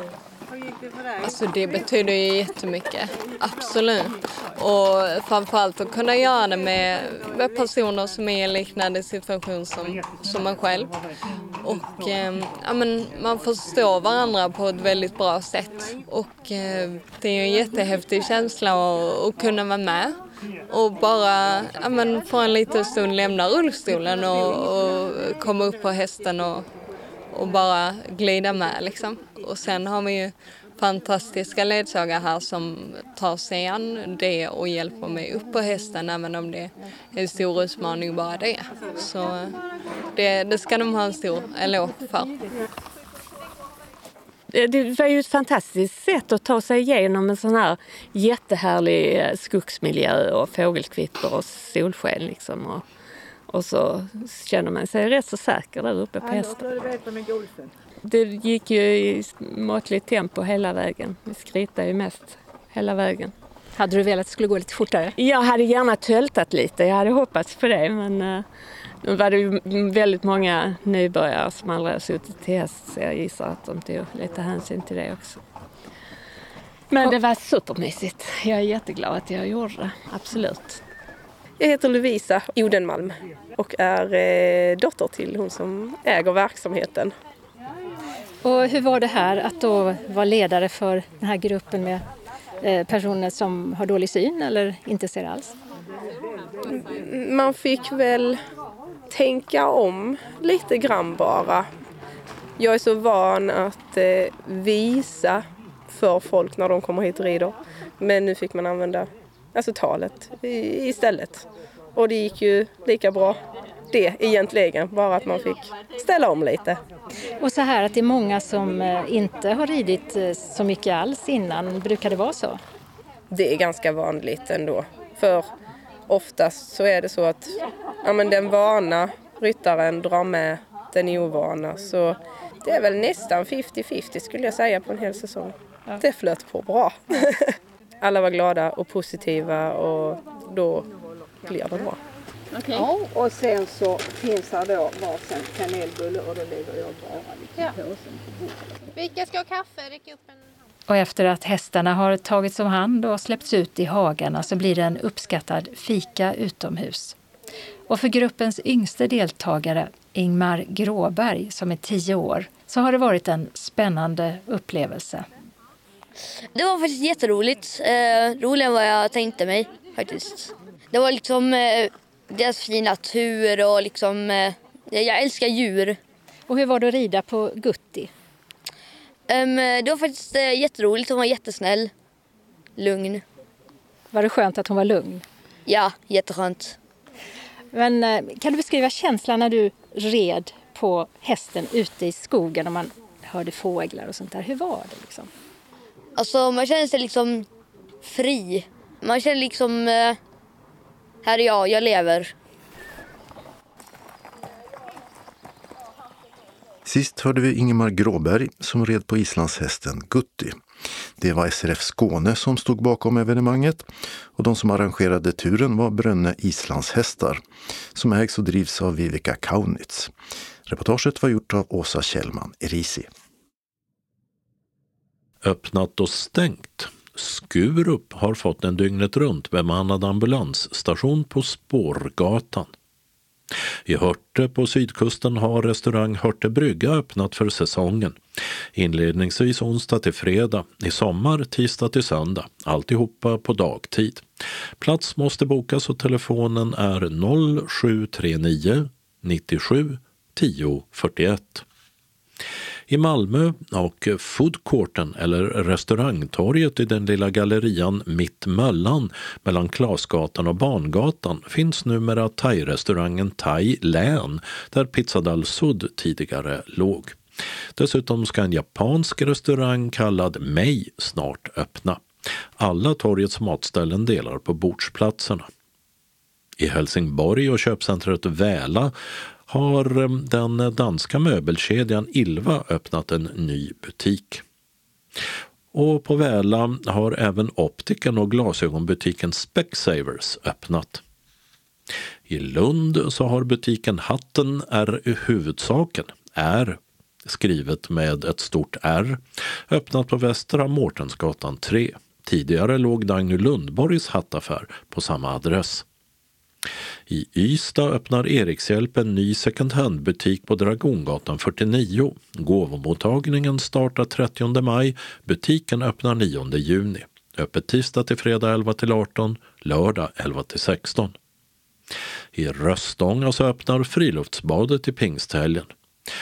Alltså det betyder ju jättemycket, absolut. Och framförallt att kunna göra det med, med personer som är i en liknande situation som, som man själv. Och eh, ja, men man förstår varandra på ett väldigt bra sätt. Och eh, det är ju en jättehäftig känsla att, att kunna vara med och bara ja, men för en liten stund lämna rullstolen och, och komma upp på hästen och, och bara glida med liksom. Och sen har vi ju fantastiska ledsagare här som tar sig an det och hjälper mig upp på hästen även om det är en stor utmaning bara det. Så det, det ska de ha en stor eloge för. Det var ju ett fantastiskt sätt att ta sig igenom en sån här jättehärlig skogsmiljö och fågelkvitter och solsken liksom. Och, och så känner man sig rätt så säker där uppe på hästen. Det gick ju i måttligt tempo hela vägen. Vi skritade ju mest hela vägen. Hade du velat att det skulle gå lite fortare? Jag hade gärna töltat lite, jag hade hoppats på det men uh, nu var det ju väldigt många nybörjare som aldrig har suttit till häst så jag gissar att de tog lite hänsyn till det också. Men det var supermysigt. Jag är jätteglad att jag gjorde det, absolut. Jag heter Lovisa Odenmalm och är eh, dotter till hon som äger verksamheten. Och hur var det här att då vara ledare för den här gruppen med eh, personer som har dålig syn eller inte ser alls? Man fick väl tänka om lite grann bara. Jag är så van att eh, visa för folk när de kommer hit och rider. Men nu fick man använda alltså talet istället. Och det gick ju lika bra det egentligen, bara att man fick ställa om lite. Och så här att det är många som eh, inte har ridit eh, så mycket alls innan, brukar det vara så? Det är ganska vanligt ändå. För oftast så är det så att ja, men den vana ryttaren drar med den ovana. Så det är väl nästan 50-50 skulle jag säga på en hel säsong. Ja. Det flöt på bra. <laughs> Alla var glada och positiva och då det bra. Okay. Ja, och sen så finns här då varsin kanelbulle och då lägger jag bara lite ja. påsen på bordet. Vilka ska ha kaffe? Räck upp en... Och efter att hästarna har tagits om hand och släppts ut i hagarna så blir det en uppskattad fika utomhus. Och för gruppens yngste deltagare, Ingmar Gråberg, som är tio år, så har det varit en spännande upplevelse. Det var faktiskt jätteroligt. Eh, roligare än vad jag tänkte mig faktiskt. Det var liksom eh, deras fina natur och liksom, eh, jag älskar djur. Och hur var det att rida på Gutti? Um, det var faktiskt uh, jätteroligt, hon var jättesnäll, lugn. Var det skönt att hon var lugn? Ja, jätteskönt. Men uh, kan du beskriva känslan när du red på hästen ute i skogen och man hörde fåglar och sånt där? Hur var det liksom? Alltså man känner sig liksom fri. Man känner liksom uh, här är jag, jag lever. Sist hörde vi Ingemar Gråberg som red på islandshästen Gutti. Det var SRF Skåne som stod bakom evenemanget och de som arrangerade turen var Brönne islandshästar som ägs och drivs av Viveka Kaunitz. Reportaget var gjort av Åsa Kjellman Erisi. Öppnat och stängt Skurup har fått en dygnet runt bemannad ambulansstation på Spårgatan. I Hörte på sydkusten har restaurang Hörte brygga öppnat för säsongen. Inledningsvis onsdag till fredag, i sommar tisdag till söndag, alltihopa på dagtid. Plats måste bokas och telefonen är 0739 97 10 41. I Malmö och foodcourten eller restaurangtorget i den lilla gallerian Mitt Möllan mellan Klasgatan och Bangatan finns numera thai-restaurangen Thai Län där Pizza Dal Sud tidigare låg. Dessutom ska en japansk restaurang kallad Mei snart öppna. Alla torgets matställen delar på bordsplatserna. I Helsingborg och köpcentret Väla har eh, den danska möbelkedjan Ilva öppnat en ny butik. Och på Väla har även optiken och glasögonbutiken Specsavers öppnat. I Lund så har butiken Hatten är huvudsaken, är skrivet med ett stort R, öppnat på Västra Mårtensgatan 3. Tidigare låg Dagny Lundborgs hattaffär på samma adress. I Ystad öppnar Erikshjälp en ny second hand-butik på Dragongatan 49. Gåvomottagningen startar 30 maj, butiken öppnar 9 juni. Öppet tisdag till fredag 11 till 18, lördag 11 till 16. I Röstånga så öppnar Friluftsbadet i pingsthelgen.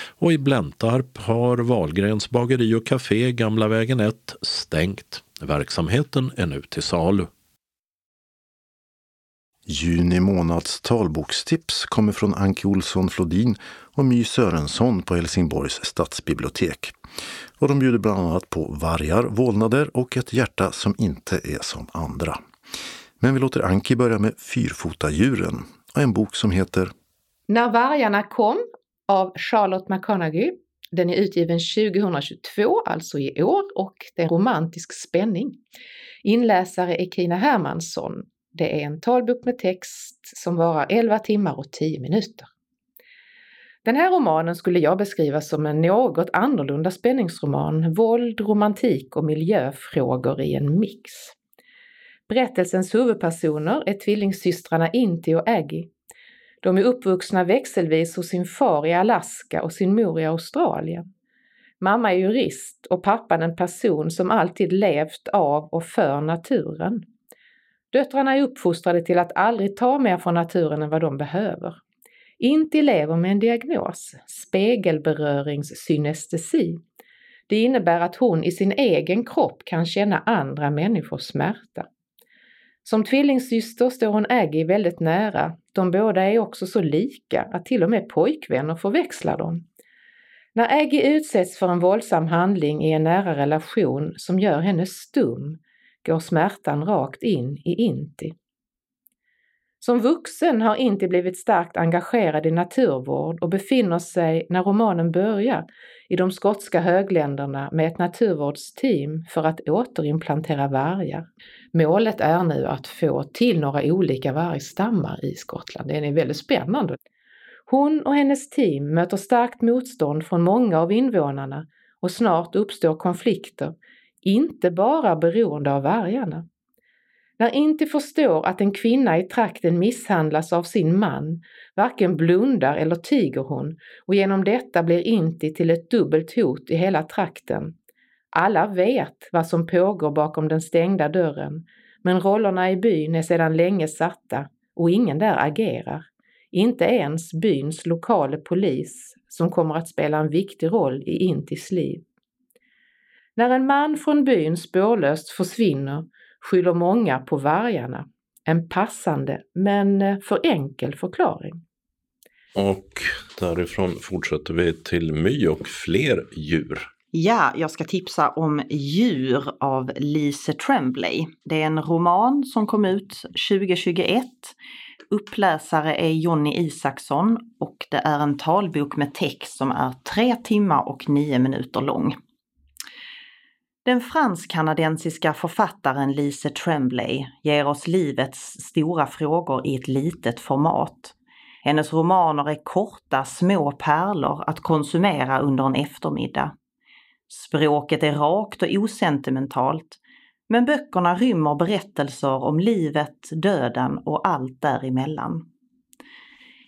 Och i Bläntarp har Valgrens bageri och café Gamla vägen 1 stängt. Verksamheten är nu till salu. Juni månads talbokstips kommer från Anki Olsson Flodin och My Sörensson på Helsingborgs stadsbibliotek. Och de bjuder bland annat på vargar, vålnader och ett hjärta som inte är som andra. Men vi låter Anki börja med Fyrfotadjuren och en bok som heter När vargarna kom av Charlotte McConaughey. Den är utgiven 2022, alltså i år, och det är romantisk spänning. Inläsare är Kina Hermansson det är en talbok med text som varar 11 timmar och 10 minuter. Den här romanen skulle jag beskriva som en något annorlunda spänningsroman, våld, romantik och miljöfrågor i en mix. Berättelsens huvudpersoner är tvillingsystrarna Inti och Aggie. De är uppvuxna växelvis hos sin far i Alaska och sin mor i Australien. Mamma är jurist och pappan en person som alltid levt av och för naturen. Döttrarna är uppfostrade till att aldrig ta mer från naturen än vad de behöver. Inti lever med en diagnos, spegelberöringssynestesi. Det innebär att hon i sin egen kropp kan känna andra människors smärta. Som tvillingsyster står hon Aggie väldigt nära. De båda är också så lika att till och med pojkvänner förväxlar dem. När Aggie utsätts för en våldsam handling i en nära relation som gör henne stum går smärtan rakt in i Inti. Som vuxen har Inti blivit starkt engagerad i naturvård och befinner sig, när romanen börjar, i de skotska högländerna med ett naturvårdsteam för att återimplantera vargar. Målet är nu att få till några olika vargstammar i Skottland. Det är väldigt spännande. Hon och hennes team möter starkt motstånd från många av invånarna och snart uppstår konflikter inte bara beroende av vargarna. När Inti förstår att en kvinna i trakten misshandlas av sin man, varken blundar eller tiger hon och genom detta blir Inti till ett dubbelt hot i hela trakten. Alla vet vad som pågår bakom den stängda dörren, men rollerna i byn är sedan länge satta och ingen där agerar. Inte ens byns lokale polis som kommer att spela en viktig roll i Intis liv. När en man från byn spårlöst försvinner skyller många på vargarna. En passande men eh, för enkel förklaring. Och därifrån fortsätter vi till My och fler djur. Ja, jag ska tipsa om Djur av Lise Tremblay. Det är en roman som kom ut 2021. Uppläsare är Jonny Isaksson och det är en talbok med text som är tre timmar och nio minuter lång. Den fransk-kanadensiska författaren Lise Tremblay ger oss livets stora frågor i ett litet format. Hennes romaner är korta, små pärlor att konsumera under en eftermiddag. Språket är rakt och osentimentalt, men böckerna rymmer berättelser om livet, döden och allt däremellan.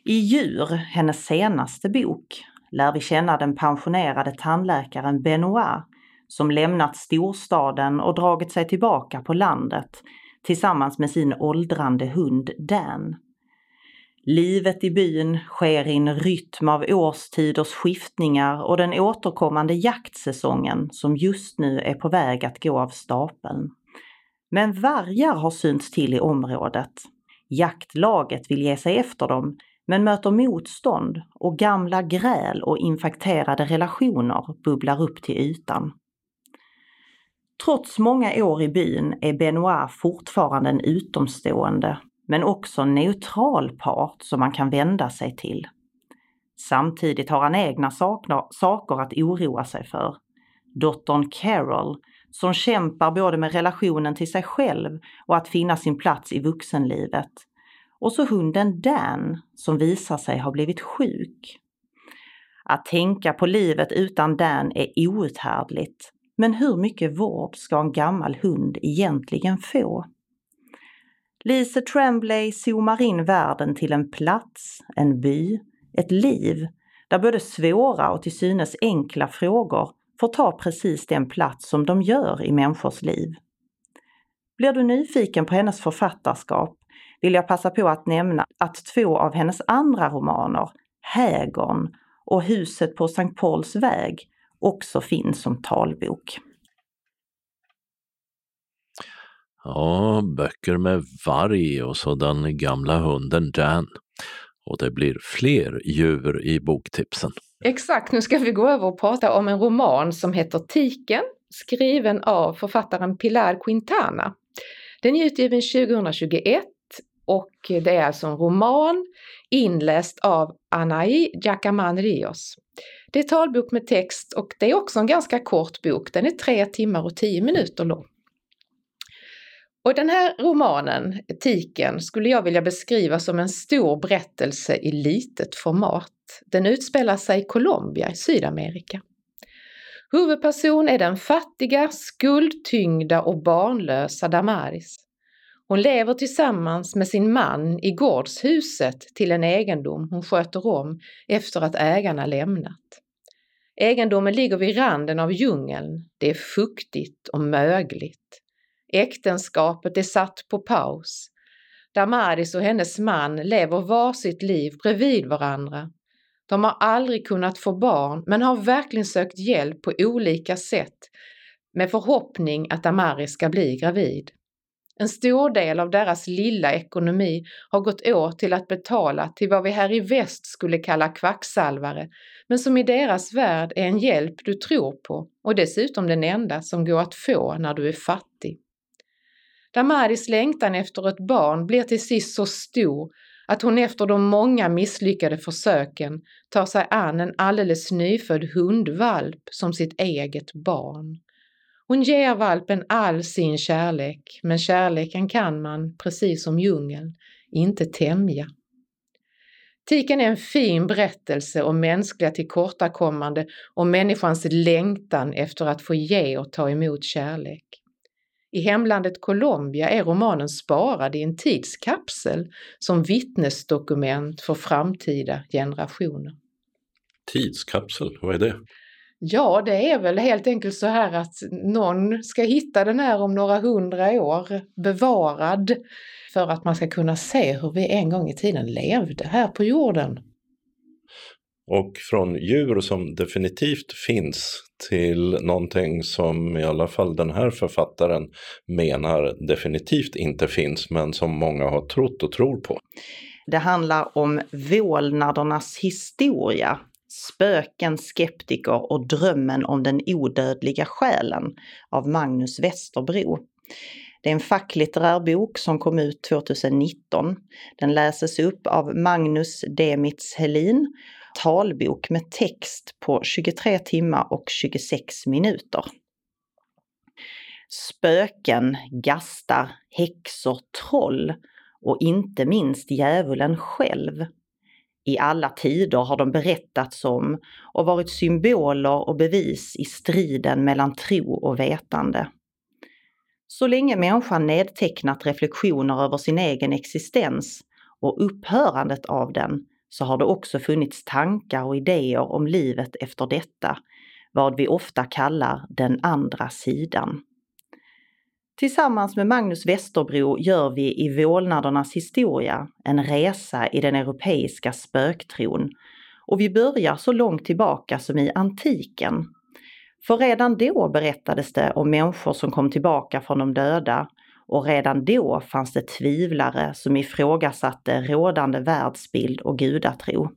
I Djur, hennes senaste bok, lär vi känna den pensionerade tandläkaren Benoit som lämnat storstaden och dragit sig tillbaka på landet tillsammans med sin åldrande hund Dan. Livet i byn sker i en rytm av årstiders skiftningar och den återkommande jaktsäsongen som just nu är på väg att gå av stapeln. Men vargar har synts till i området. Jaktlaget vill ge sig efter dem men möter motstånd och gamla gräl och infekterade relationer bubblar upp till ytan. Trots många år i byn är Benoit fortfarande en utomstående men också en neutral part som man kan vända sig till. Samtidigt har han egna saker att oroa sig för. Dottern Carol, som kämpar både med relationen till sig själv och att finna sin plats i vuxenlivet. Och så hunden Dan, som visar sig ha blivit sjuk. Att tänka på livet utan Dan är outhärdligt. Men hur mycket vård ska en gammal hund egentligen få? Lise Tremblay zoomar in världen till en plats, en by, ett liv där både svåra och till synes enkla frågor får ta precis den plats som de gör i människors liv. Blir du nyfiken på hennes författarskap vill jag passa på att nämna att två av hennes andra romaner, Hägern och Huset på Sankt Pauls väg, också finns som talbok. Ja, böcker med varg och så den gamla hunden Dan. Och det blir fler djur i boktipsen. Exakt, nu ska vi gå över och prata om en roman som heter Tiken, skriven av författaren Pilar Quintana. Den är utgiven 2021 och det är alltså en roman inläst av Anaí Jacaman Rios. Det är talbok med text och det är också en ganska kort bok. Den är tre timmar och tio minuter lång. Och den här romanen, Etiken, skulle jag vilja beskriva som en stor berättelse i litet format. Den utspelar sig i Colombia i Sydamerika. Huvudperson är den fattiga, skuldtyngda och barnlösa Damaris. Hon lever tillsammans med sin man i gårdshuset till en egendom hon sköter om efter att ägarna lämnat. Egendomen ligger vid randen av djungeln. Det är fuktigt och mögligt. Äktenskapet är satt på paus. Damaris och hennes man lever var sitt liv bredvid varandra. De har aldrig kunnat få barn men har verkligen sökt hjälp på olika sätt med förhoppning att Damaris ska bli gravid. En stor del av deras lilla ekonomi har gått åt till att betala till vad vi här i väst skulle kalla kvacksalvare, men som i deras värld är en hjälp du tror på och dessutom den enda som går att få när du är fattig. Damaris längtan efter ett barn blir till sist så stor att hon efter de många misslyckade försöken tar sig an en alldeles nyfödd hundvalp som sitt eget barn. Hon ger valpen all sin kärlek, men kärleken kan man, precis som djungeln, inte tämja. Tiken är en fin berättelse om mänskliga tillkortakommande och människans längtan efter att få ge och ta emot kärlek. I hemlandet Colombia är romanen sparad i en tidskapsel som vittnesdokument för framtida generationer. Tidskapsel, vad är det? Ja, det är väl helt enkelt så här att någon ska hitta den här om några hundra år bevarad för att man ska kunna se hur vi en gång i tiden levde här på jorden. Och från djur som definitivt finns till någonting som i alla fall den här författaren menar definitivt inte finns men som många har trott och tror på. Det handlar om vålnadernas historia Spöken, skeptiker och drömmen om den odödliga själen av Magnus Westerbro. Det är en facklitterär bok som kom ut 2019. Den läses upp av Magnus Demitz Helin. Talbok med text på 23 timmar och 26 minuter. Spöken, gastar, häxor, troll och inte minst djävulen själv i alla tider har de berättats om och varit symboler och bevis i striden mellan tro och vetande. Så länge människan nedtecknat reflektioner över sin egen existens och upphörandet av den så har det också funnits tankar och idéer om livet efter detta, vad vi ofta kallar den andra sidan. Tillsammans med Magnus Westerbro gör vi i Vålnadernas historia en resa i den europeiska spöktron. Och vi börjar så långt tillbaka som i antiken. För redan då berättades det om människor som kom tillbaka från de döda och redan då fanns det tvivlare som ifrågasatte rådande världsbild och gudatro.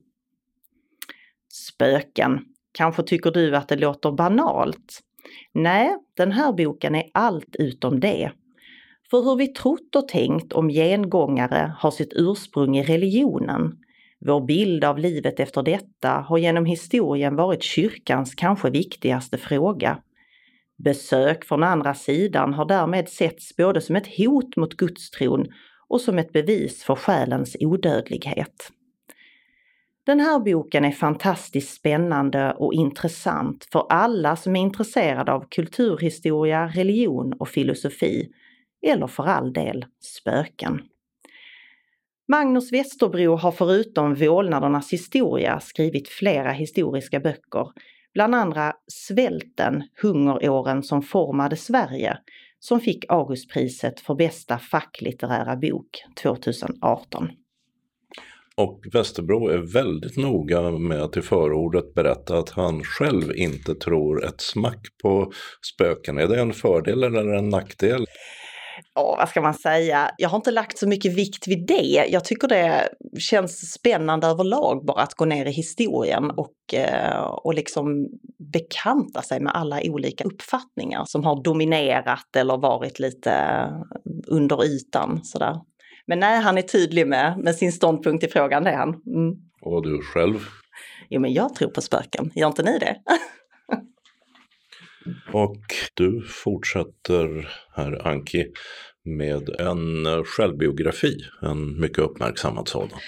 Spöken. Kanske tycker du att det låter banalt? Nej, den här boken är allt utom det. För hur vi trott och tänkt om gengångare har sitt ursprung i religionen. Vår bild av livet efter detta har genom historien varit kyrkans kanske viktigaste fråga. Besök från andra sidan har därmed setts både som ett hot mot gudstron och som ett bevis för själens odödlighet. Den här boken är fantastiskt spännande och intressant för alla som är intresserade av kulturhistoria, religion och filosofi, eller för all del spöken. Magnus Westerbro har förutom Vålnadernas historia skrivit flera historiska böcker, bland andra Svälten, hungeråren som formade Sverige, som fick Augustpriset för bästa facklitterära bok 2018. Och Västerbro är väldigt noga med att i förordet berätta att han själv inte tror ett smack på spöken. Är det en fördel eller en nackdel? Ja, vad ska man säga? Jag har inte lagt så mycket vikt vid det. Jag tycker det känns spännande överlag bara att gå ner i historien och, eh, och liksom bekanta sig med alla olika uppfattningar som har dominerat eller varit lite under ytan. Sådär. Men nej, han är tydlig med, med sin ståndpunkt i frågan, det är han. Mm. Och du själv? Jo, men jag tror på spöken. Gör inte ni det? <laughs> Och du fortsätter här, Anki, med en självbiografi, en mycket uppmärksammad sådan.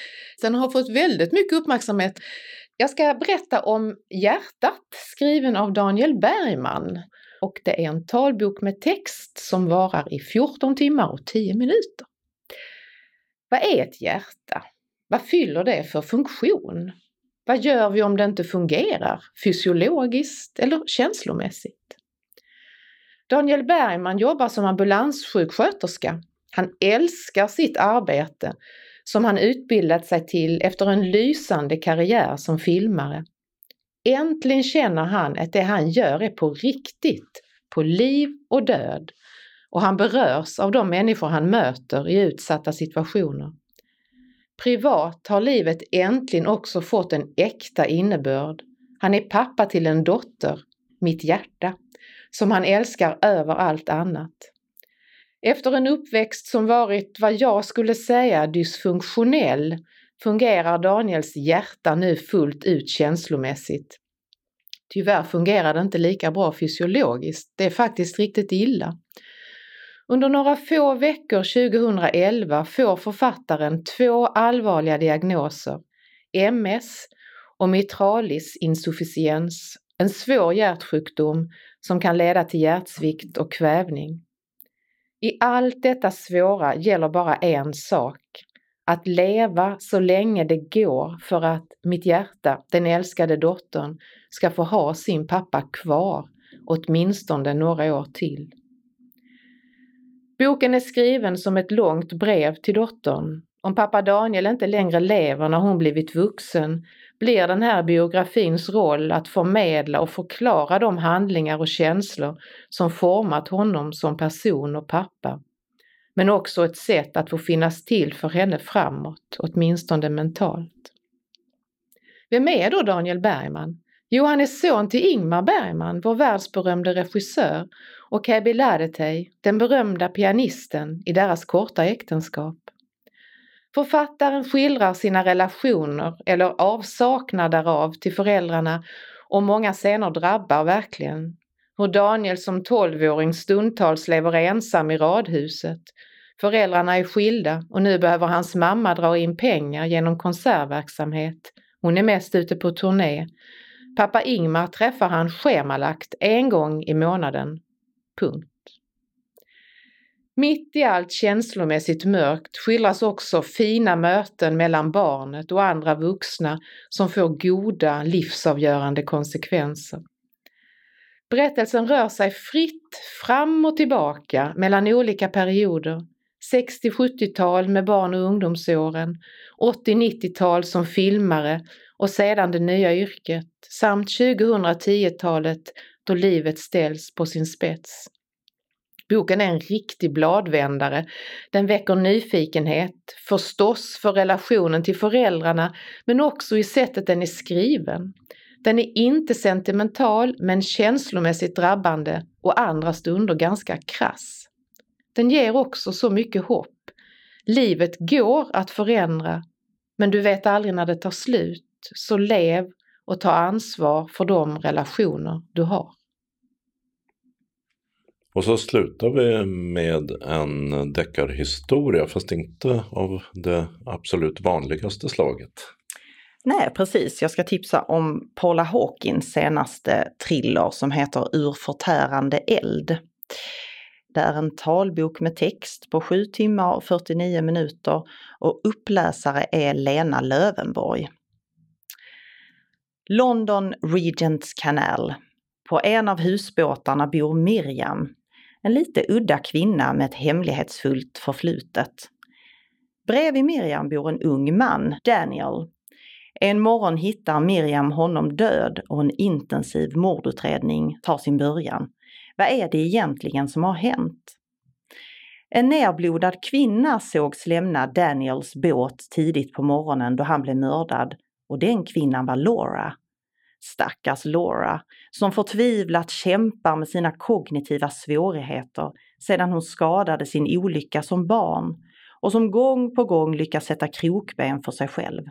Den har fått väldigt mycket uppmärksamhet. Jag ska berätta om Hjärtat, skriven av Daniel Bergman. Och det är en talbok med text som varar i 14 timmar och 10 minuter. Vad är ett hjärta? Vad fyller det för funktion? Vad gör vi om det inte fungerar, fysiologiskt eller känslomässigt? Daniel Bergman jobbar som ambulanssjuksköterska. Han älskar sitt arbete som han utbildat sig till efter en lysande karriär som filmare. Äntligen känner han att det han gör är på riktigt, på liv och död och han berörs av de människor han möter i utsatta situationer. Privat har livet äntligen också fått en äkta innebörd. Han är pappa till en dotter, mitt hjärta, som han älskar över allt annat. Efter en uppväxt som varit vad jag skulle säga dysfunktionell fungerar Daniels hjärta nu fullt ut känslomässigt. Tyvärr fungerar det inte lika bra fysiologiskt. Det är faktiskt riktigt illa. Under några få veckor 2011 får författaren två allvarliga diagnoser, MS och mitralis insufficiens, en svår hjärtsjukdom som kan leda till hjärtsvikt och kvävning. I allt detta svåra gäller bara en sak, att leva så länge det går för att mitt hjärta, den älskade dottern, ska få ha sin pappa kvar åtminstone några år till. Boken är skriven som ett långt brev till dottern. Om pappa Daniel inte längre lever när hon blivit vuxen blir den här biografins roll att förmedla och förklara de handlingar och känslor som format honom som person och pappa. Men också ett sätt att få finnas till för henne framåt, åtminstone mentalt. Vem är då Daniel Bergman? Jo, han är son till Ingmar Bergman, vår världsberömde regissör, och Käbi Ladetei, den berömda pianisten, i deras korta äktenskap. Författaren skildrar sina relationer, eller avsaknad därav, till föräldrarna och många scener drabbar verkligen. Hur Daniel som tolvåring stundtals lever ensam i radhuset. Föräldrarna är skilda och nu behöver hans mamma dra in pengar genom konsertverksamhet. Hon är mest ute på turné. Pappa Ingmar träffar han schemalagt en gång i månaden. Punkt. Mitt i allt känslomässigt mörkt skildras också fina möten mellan barnet och andra vuxna som får goda livsavgörande konsekvenser. Berättelsen rör sig fritt fram och tillbaka mellan olika perioder. 60-70-tal med barn och ungdomsåren, 80-90-tal som filmare och sedan det nya yrket samt 2010-talet då livet ställs på sin spets. Boken är en riktig bladvändare. Den väcker nyfikenhet, förstås för relationen till föräldrarna, men också i sättet den är skriven. Den är inte sentimental men känslomässigt drabbande och andra stunder ganska krass. Den ger också så mycket hopp. Livet går att förändra, men du vet aldrig när det tar slut, så lev och ta ansvar för de relationer du har. Och så slutar vi med en deckarhistoria, fast inte av det absolut vanligaste slaget. Nej, precis. Jag ska tipsa om Paula Hawkins senaste thriller som heter Ur förtärande eld. Det är en talbok med text på 7 timmar och 49 minuter och uppläsare är Lena Lövenborg. London Regents Canal. På en av husbåtarna bor Miriam, en lite udda kvinna med ett hemlighetsfullt förflutet. Bredvid Miriam bor en ung man, Daniel. En morgon hittar Miriam honom död och en intensiv mordutredning tar sin början. Vad är det egentligen som har hänt? En nerblodad kvinna sågs lämna Daniels båt tidigt på morgonen då han blev mördad och den kvinnan var Laura. Stackars Laura, som förtvivlat kämpar med sina kognitiva svårigheter sedan hon skadade sin olycka som barn och som gång på gång lyckas sätta krokben för sig själv.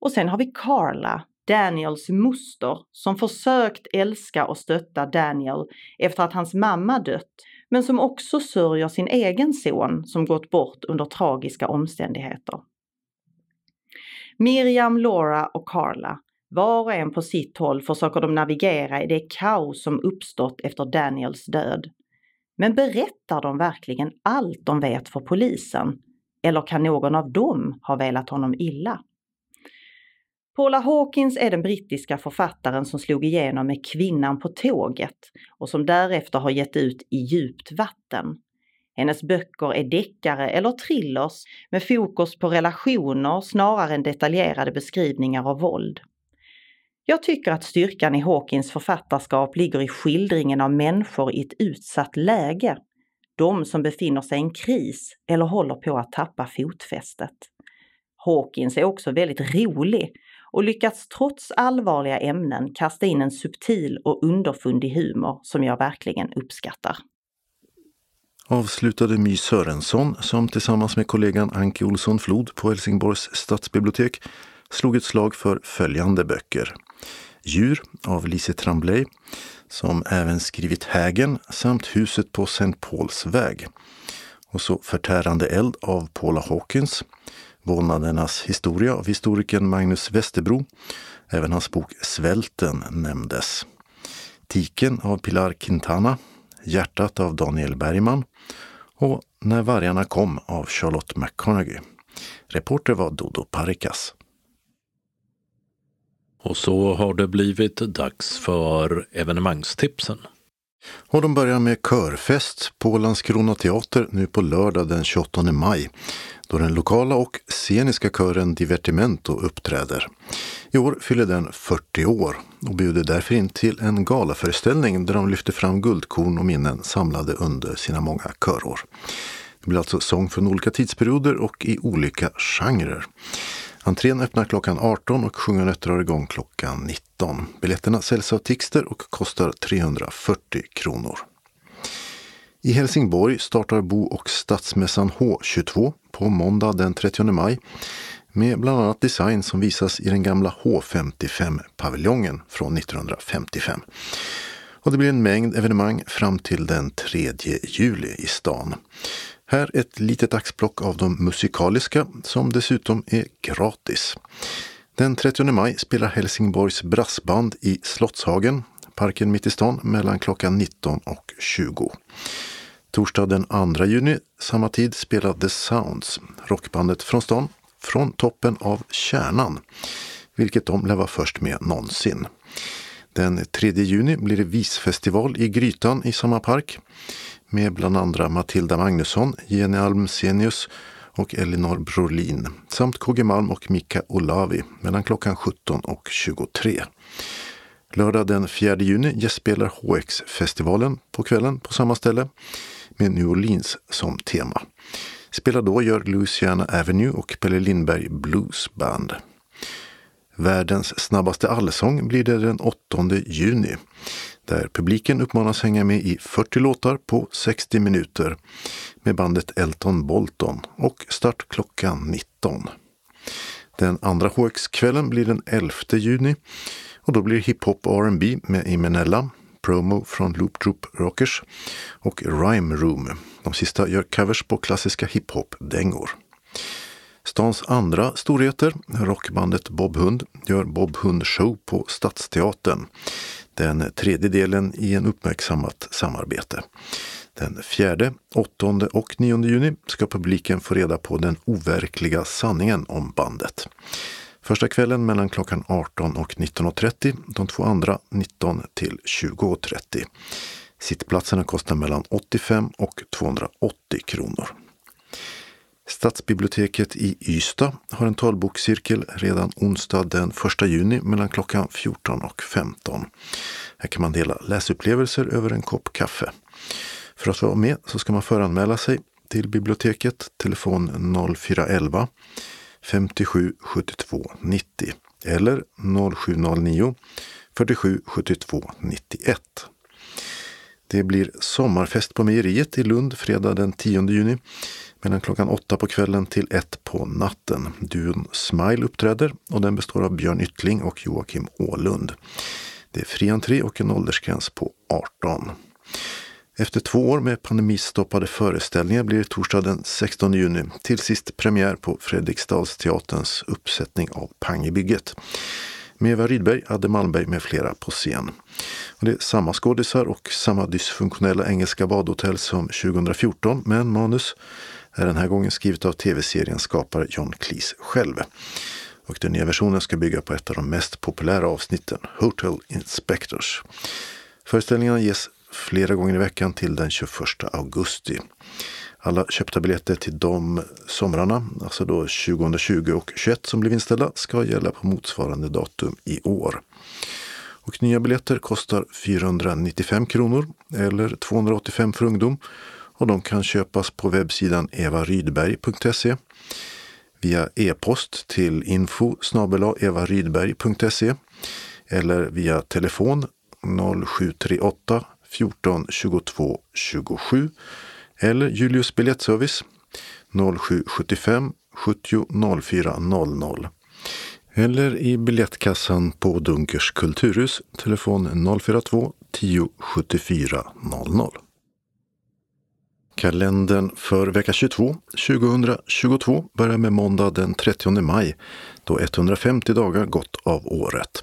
Och sen har vi Carla, Daniels moster, som försökt älska och stötta Daniel efter att hans mamma dött, men som också sörjer sin egen son som gått bort under tragiska omständigheter. Miriam, Laura och Carla, var och en på sitt håll försöker de navigera i det kaos som uppstått efter Daniels död. Men berättar de verkligen allt de vet för polisen? Eller kan någon av dem ha velat honom illa? Paula Hawkins är den brittiska författaren som slog igenom med Kvinnan på tåget och som därefter har gett ut I djupt vatten. Hennes böcker är deckare eller thrillers med fokus på relationer snarare än detaljerade beskrivningar av våld. Jag tycker att styrkan i Hawkins författarskap ligger i skildringen av människor i ett utsatt läge. De som befinner sig i en kris eller håller på att tappa fotfästet. Hawkins är också väldigt rolig och lyckats trots allvarliga ämnen kasta in en subtil och underfundig humor som jag verkligen uppskattar. Avslutade My Sörensson som tillsammans med kollegan Anki Olsson Flod på Helsingborgs stadsbibliotek slog ett slag för följande böcker. Djur av Lise Tremblay som även skrivit Hägen samt Huset på St. Pauls väg. Och så Förtärande eld av Paula Hawkins Vålnadernas historia av historikern Magnus Westerbro. Även hans bok Svälten nämndes. Tiken av Pilar Quintana, Hjärtat av Daniel Bergman och När vargarna kom av Charlotte McConaughey. Reporter var Dodo Parikas. Och så har det blivit dags för evenemangstipsen. Och de börjar med körfest på Landskrona teater nu på lördag den 28 maj då den lokala och sceniska kören Divertimento uppträder. I år fyller den 40 år och bjuder därför in till en galaföreställning där de lyfter fram guldkorn och minnen samlade under sina många körår. Det blir alltså sång från olika tidsperioder och i olika genrer. Entrén öppnar klockan 18 och Sjunganötter drar igång klockan 19. Biljetterna säljs av Tixter och kostar 340 kronor. I Helsingborg startar Bo och stadsmässan H22 på måndag den 30 maj med bland annat design som visas i den gamla H55-paviljongen från 1955. Och det blir en mängd evenemang fram till den 3 juli i stan. Här ett litet axplock av de musikaliska som dessutom är gratis. Den 30 maj spelar Helsingborgs brassband i Slottshagen, parken mitt i stan, mellan klockan 19 och 20. Torsdag den 2 juni samma tid spelar The Sounds, rockbandet från stan, från toppen av Kärnan, vilket de lär vara först med någonsin. Den 3 juni blir det visfestival i Grytan i samma park med bland andra Matilda Magnusson, Jenny Almsenius och Elinor Brolin samt KG Malm och Mika Olavi mellan klockan 17 och 23. Lördag den 4 juni gästspelar HX-festivalen på kvällen på samma ställe med New Orleans som tema. Spelar då gör Louisiana Avenue och Pelle Lindberg Blues Band. Världens snabbaste allsång blir det den 8 juni där publiken uppmanas hänga med i 40 låtar på 60 minuter med bandet Elton Bolton och start klockan 19. Den andra HX-kvällen blir den 11 juni och då blir det hiphop och R&B med Imenella, Promo från Loop Troop Rockers och Rhyme Room. De sista gör covers på klassiska hiphop-dängor. Stans andra storheter, rockbandet Bob Hund, gör Bob Hund Show på Stadsteatern. Den tredje delen i en uppmärksammat samarbete. Den fjärde, åttonde och nionde juni ska publiken få reda på den overkliga sanningen om bandet. Första kvällen mellan klockan 18 och 19.30, de två andra 19 till 20.30. Sittplatserna kostar mellan 85 och 280 kronor. Stadsbiblioteket i Ystad har en talbokscirkel redan onsdag den 1 juni mellan klockan 14 och 15. Här kan man dela läsupplevelser över en kopp kaffe. För att vara med så ska man föranmäla sig till biblioteket, telefon 0411 57 72 90 eller 0709 47 72 91. Det blir sommarfest på mejeriet i Lund fredag den 10 juni mellan klockan åtta på kvällen till ett på natten. Duon Smile uppträder och den består av Björn Yttling och Joakim Ålund. Det är fri entré och en åldersgräns på 18. Efter två år med pandemistoppade föreställningar blir det torsdag den 16 juni till sist premiär på Fredriksdalsteaterns uppsättning av Pang i bygget. Med Eva Rydberg, Adde Malmberg med flera på scen. Och det är samma skådisar och samma dysfunktionella engelska badhotell som 2014 men manus är den här gången skrivet av tv-serien skapare John Cleese själv. Och den nya versionen ska bygga på ett av de mest populära avsnitten, Hotel Inspectors. Föreställningarna ges flera gånger i veckan till den 21 augusti. Alla köpta biljetter till de somrarna, alltså då 2020 och 2021 som blev inställda, ska gälla på motsvarande datum i år. Och nya biljetter kostar 495 kronor eller 285 för ungdom och de kan köpas på webbsidan evarydberg.se via e-post till info evarydberg.se eller via telefon 0738 14 22 27 eller Julius biljettservice 0775 70 04 00 eller i biljettkassan på Dunkers kulturhus, telefon 042 10 74 00. Kalendern för vecka 22 2022 börjar med måndag den 30 maj då 150 dagar gått av året.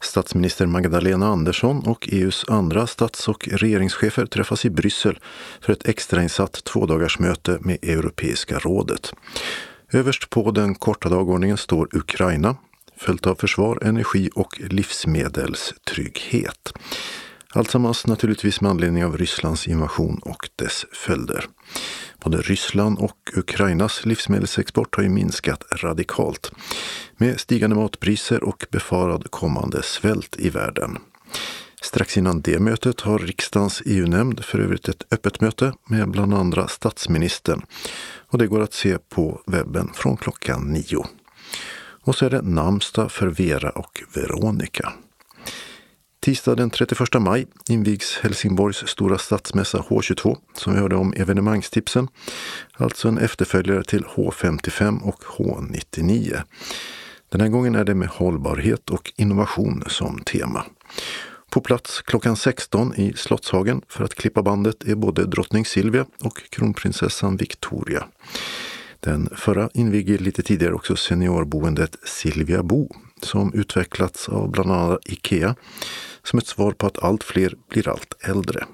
Statsminister Magdalena Andersson och EUs andra stats och regeringschefer träffas i Bryssel för ett extrainsatt tvådagarsmöte med Europeiska rådet. Överst på den korta dagordningen står Ukraina, följt av försvar, energi och livsmedelstrygghet. Alltsammans naturligtvis med anledning av Rysslands invasion och dess följder. Både Ryssland och Ukrainas livsmedelsexport har ju minskat radikalt med stigande matpriser och befarad kommande svält i världen. Strax innan det mötet har riksdagens EU-nämnd för övrigt ett öppet möte med bland andra statsministern. Och det går att se på webben från klockan nio. Och så är det namnsdag för Vera och Veronica. Tisdag den 31 maj invigs Helsingborgs stora stadsmässa H22 som vi hörde om evenemangstipsen. Alltså en efterföljare till H55 och H99. Den här gången är det med hållbarhet och innovation som tema. På plats klockan 16 i Slottshagen för att klippa bandet är både drottning Silvia och kronprinsessan Victoria. Den förra inviger lite tidigare också seniorboendet Silvia Bo som utvecklats av bland annat Ikea som ett svar på att allt fler blir allt äldre.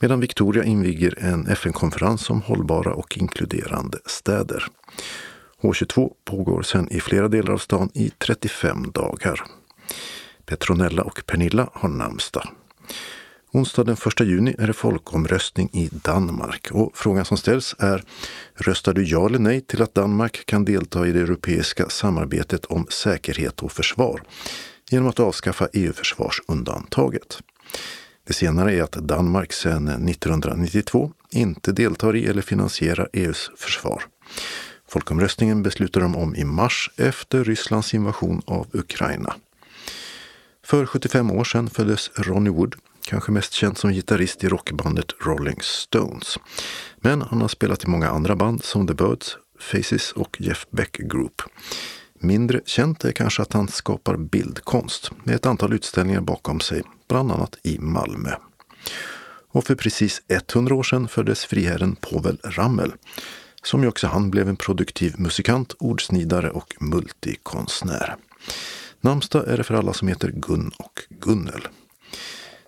Medan Victoria inviger en FN-konferens om hållbara och inkluderande städer. H22 pågår sedan i flera delar av stan i 35 dagar. Petronella och Pernilla har namnsdag. Onsdag den 1 juni är det folkomröstning i Danmark och frågan som ställs är Röstar du ja eller nej till att Danmark kan delta i det europeiska samarbetet om säkerhet och försvar genom att avskaffa EU-försvarsundantaget? Det senare är att Danmark sedan 1992 inte deltar i eller finansierar EUs försvar. Folkomröstningen beslutar de om i mars efter Rysslands invasion av Ukraina. För 75 år sedan föddes Ronnie Wood, kanske mest känd som gitarrist i rockbandet Rolling Stones. Men han har spelat i många andra band som The Birds, Faces och Jeff Beck Group. Mindre känt är kanske att han skapar bildkonst med ett antal utställningar bakom sig, bland annat i Malmö. Och för precis 100 år sedan föddes friherren Povel Ramel, som ju också han blev en produktiv musikant, ordsnidare och multikonstnär. Namnsdag är det för alla som heter Gun och Gunnel.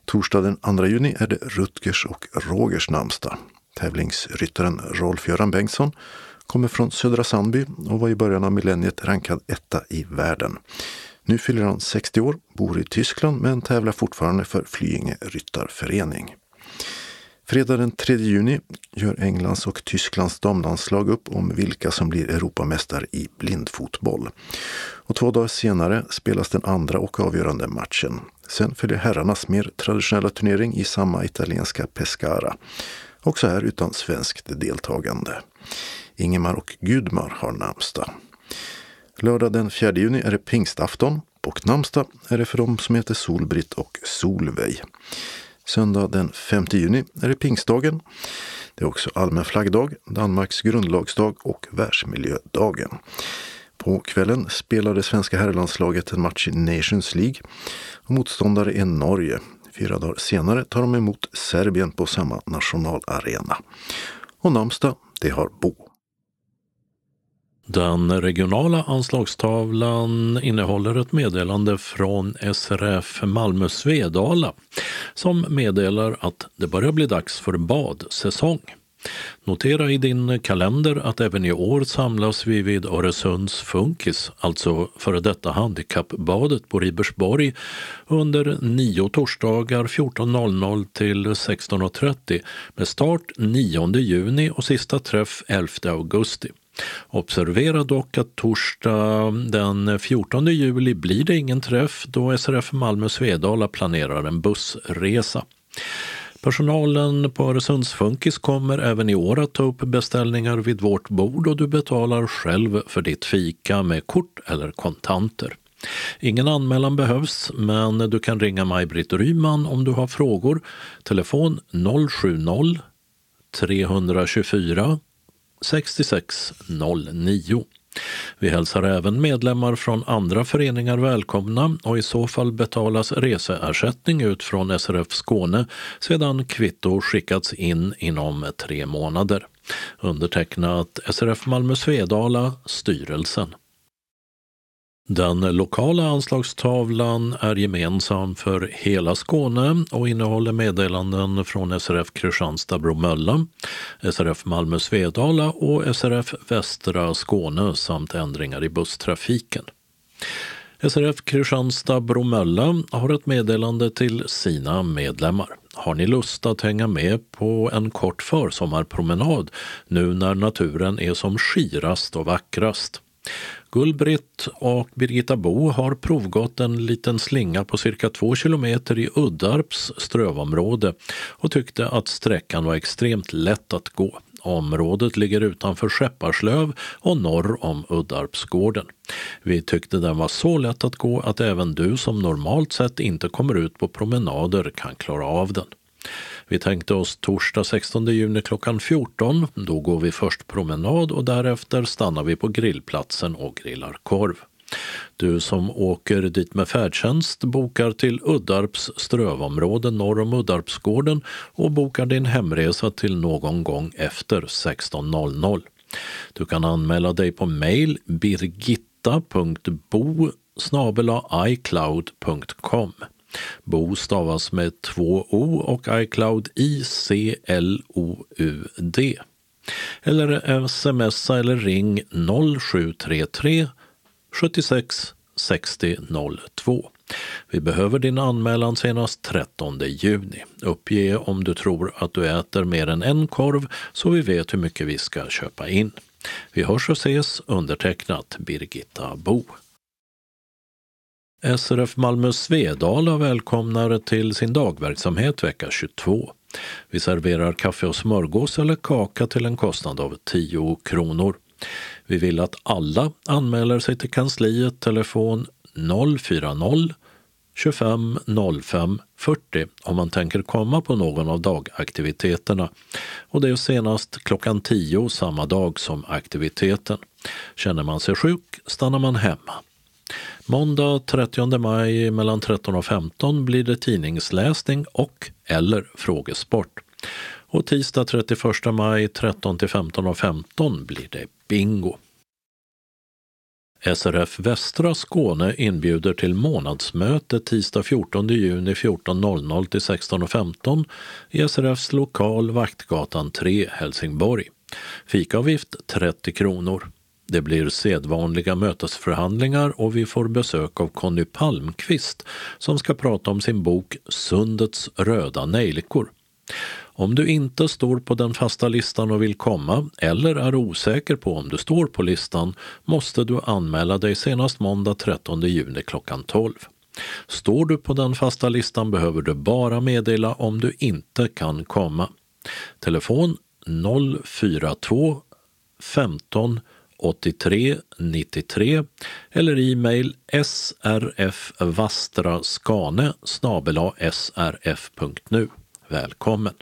Torsdag den 2 juni är det Rutgers och Rogers namnsdag. Tävlingsryttaren Rolf-Göran Bengtsson kommer från Södra Sandby och var i början av millenniet rankad etta i världen. Nu fyller han 60 år, bor i Tyskland men tävlar fortfarande för Flyinge Ryttarförening. Fredag den 3 juni gör Englands och Tysklands damlandslag upp om vilka som blir Europamästare i blindfotboll. Och två dagar senare spelas den andra och avgörande matchen. Sen följer herrarnas mer traditionella turnering i samma italienska Pescara. Också här utan svenskt deltagande. Ingemar och Gudmar har namnsdag. Lördag den 4 juni är det pingstafton och namnsdag är det för dem som heter Solbritt och Solveig. Söndag den 5 juni är det pingstdagen. Det är också allmän flaggdag, Danmarks grundlagsdag och världsmiljödagen. På kvällen spelar det svenska herrlandslaget en match i Nations League. Och motståndare är Norge. Fyra dagar senare tar de emot Serbien på samma nationalarena. Och namnsdag, det har Bo. Den regionala anslagstavlan innehåller ett meddelande från SRF Malmö Svedala som meddelar att det börjar bli dags för badsäsong. Notera i din kalender att även i år samlas vi vid Öresunds Funkis, alltså före detta handikappbadet på Ribersborg, under nio torsdagar 14.00 till 16.30 med start 9 juni och sista träff 11 augusti. Observera dock att torsdag den 14 juli blir det ingen träff då SRF Malmö Svedala planerar en bussresa. Personalen på Öresundsfunkis kommer även i år att ta upp beställningar vid vårt bord och du betalar själv för ditt fika med kort eller kontanter. Ingen anmälan behövs, men du kan ringa Maj-Britt Ryman om du har frågor. Telefon 070 324 6609. Vi hälsar även medlemmar från andra föreningar välkomna och i så fall betalas reseersättning ut från SRF Skåne sedan kvitto skickats in inom tre månader. Undertecknat SRF Malmö Svedala, styrelsen. Den lokala anslagstavlan är gemensam för hela Skåne och innehåller meddelanden från SRF Kristianstad-Bromölla, SRF Malmö Svedala och SRF Västra Skåne samt ändringar i busstrafiken. SRF Kristianstad-Bromölla har ett meddelande till sina medlemmar. Har ni lust att hänga med på en kort försommarpromenad nu när naturen är som skirast och vackrast? Gullbritt och Birgitta Bo har provgått en liten slinga på cirka två kilometer i Uddarps strövområde och tyckte att sträckan var extremt lätt att gå. Området ligger utanför Skepparslöv och norr om Uddarpsgården. Vi tyckte den var så lätt att gå att även du som normalt sett inte kommer ut på promenader kan klara av den. Vi tänkte oss torsdag 16 juni klockan 14. Då går vi först promenad och därefter stannar vi på grillplatsen och grillar korv. Du som åker dit med färdtjänst bokar till Uddarps strövområde norr om Uddarpsgården och bokar din hemresa till någon gång efter 16.00. Du kan anmäla dig på mejl birgitta.bo icloud.com Bo stavas med två O och iCloud I-C-L-O-U-D. Eller smsa eller ring 0733 76 60 02. Vi behöver din anmälan senast 13 juni. Uppge om du tror att du äter mer än en korv så vi vet hur mycket vi ska köpa in. Vi hörs och ses undertecknat Birgitta Bo. SRF Malmö Svedala välkomnar till sin dagverksamhet vecka 22. Vi serverar kaffe och smörgås eller kaka till en kostnad av 10 kronor. Vi vill att alla anmäler sig till kansliet telefon 040 25 05 40 om man tänker komma på någon av dagaktiviteterna. Och det är senast klockan 10 samma dag som aktiviteten. Känner man sig sjuk stannar man hemma. Måndag 30 maj mellan 13 och 15 blir det tidningsläsning och eller frågesport. Och tisdag 31 maj 13 till 15 och 15 blir det bingo. SRF Västra Skåne inbjuder till månadsmöte tisdag 14 juni 14.00 till 16.15 i SRFs lokal Vaktgatan 3, Helsingborg. Fikavgift 30 kronor. Det blir sedvanliga mötesförhandlingar och vi får besök av Conny Palmqvist som ska prata om sin bok Sundets röda nejlikor. Om du inte står på den fasta listan och vill komma eller är osäker på om du står på listan måste du anmäla dig senast måndag 13 juni klockan 12. Står du på den fasta listan behöver du bara meddela om du inte kan komma. Telefon 042 15 83 93 eller e-mail srfvastraskane srf.nu. Välkommen!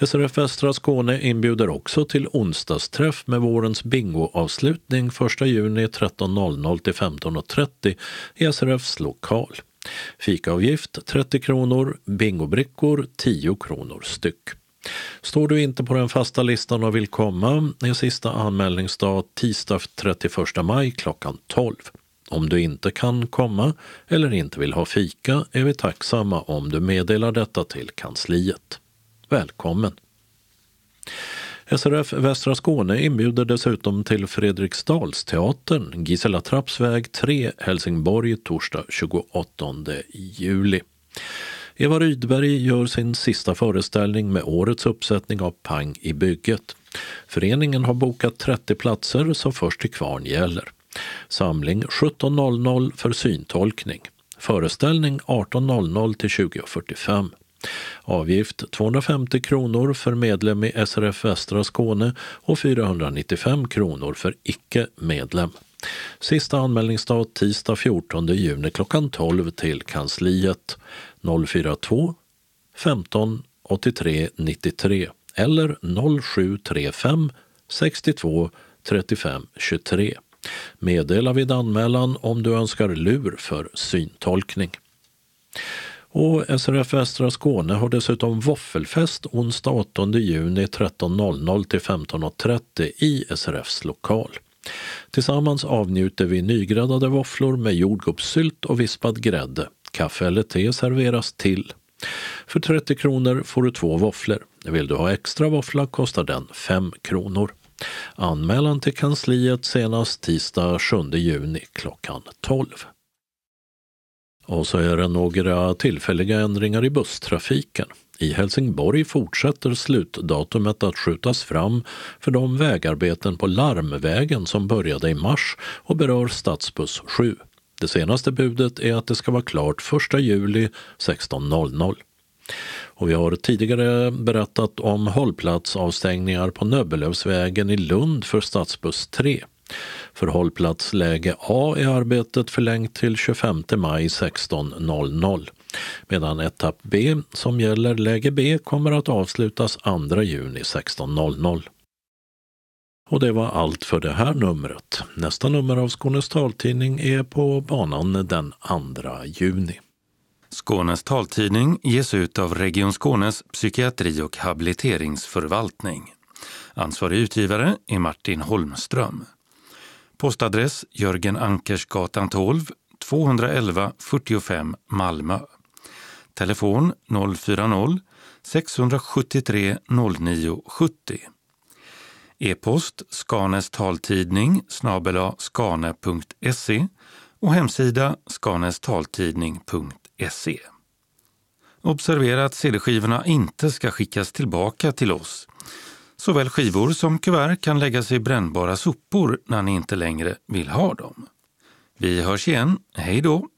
SRF Västra Skåne inbjuder också till onsdagsträff med vårens bingoavslutning 1 juni 13.00 till 15.30 i SRFs lokal. Fikaavgift 30 kronor, bingobrickor 10 kronor styck. Står du inte på den fasta listan och vill komma är sista anmälningsdag tisdag 31 maj klockan 12. Om du inte kan komma eller inte vill ha fika är vi tacksamma om du meddelar detta till kansliet. Välkommen! SRF Västra Skåne inbjuder dessutom till Fredriksdalsteatern, Gisela Trapps väg 3, Helsingborg, torsdag 28 juli. Eva Rydberg gör sin sista föreställning med årets uppsättning av Pang i bygget. Föreningen har bokat 30 platser så först till kvarn gäller. Samling 17.00 för syntolkning. Föreställning 18.00 till 20.45. Avgift 250 kronor för medlem i SRF Västra Skåne och 495 kronor för icke-medlem. Sista anmälningsdag tisdag 14 juni klockan 12 till kansliet 042 15 83 93 eller 0735 62 35 23. Meddela vid anmälan om du önskar lur för syntolkning. Och SRF Västra Skåne har dessutom våffelfest onsdag 8 juni 13.00 till 15.30 i SRFs lokal. Tillsammans avnjuter vi nygräddade våfflor med jordgubbssylt och vispad grädde. Kaffe eller te serveras till. För 30 kronor får du två våfflor. Vill du ha extra våffla kostar den 5 kronor. Anmälan till kansliet senast tisdag 7 juni klockan 12. Och så är det några tillfälliga ändringar i busstrafiken. I Helsingborg fortsätter slutdatumet att skjutas fram för de vägarbeten på Larmvägen som började i mars och berör stadsbuss 7. Det senaste budet är att det ska vara klart 1 juli 16.00. Och vi har tidigare berättat om hållplatsavstängningar på Nöbbelövsvägen i Lund för stadsbuss 3. För hållplatsläge A är arbetet förlängt till 25 maj 16.00 medan etapp B som gäller läge B kommer att avslutas 2 juni 16.00. Och det var allt för det här numret. Nästa nummer av Skånes taltidning är på banan den 2 juni. Skånes taltidning ges ut av Region Skånes psykiatri och habiliteringsförvaltning. Ansvarig utgivare är Martin Holmström. Postadress Jörgen Ankersgatan 12, 211 45 Malmö. Telefon 040-673 0970. E-post Skanes taltidning snabela skane.se och hemsida skanestaltidning.se. Observera att CD-skivorna inte ska skickas tillbaka till oss. Såväl skivor som kuvert kan läggas i brännbara sopor när ni inte längre vill ha dem. Vi hörs igen. Hej då!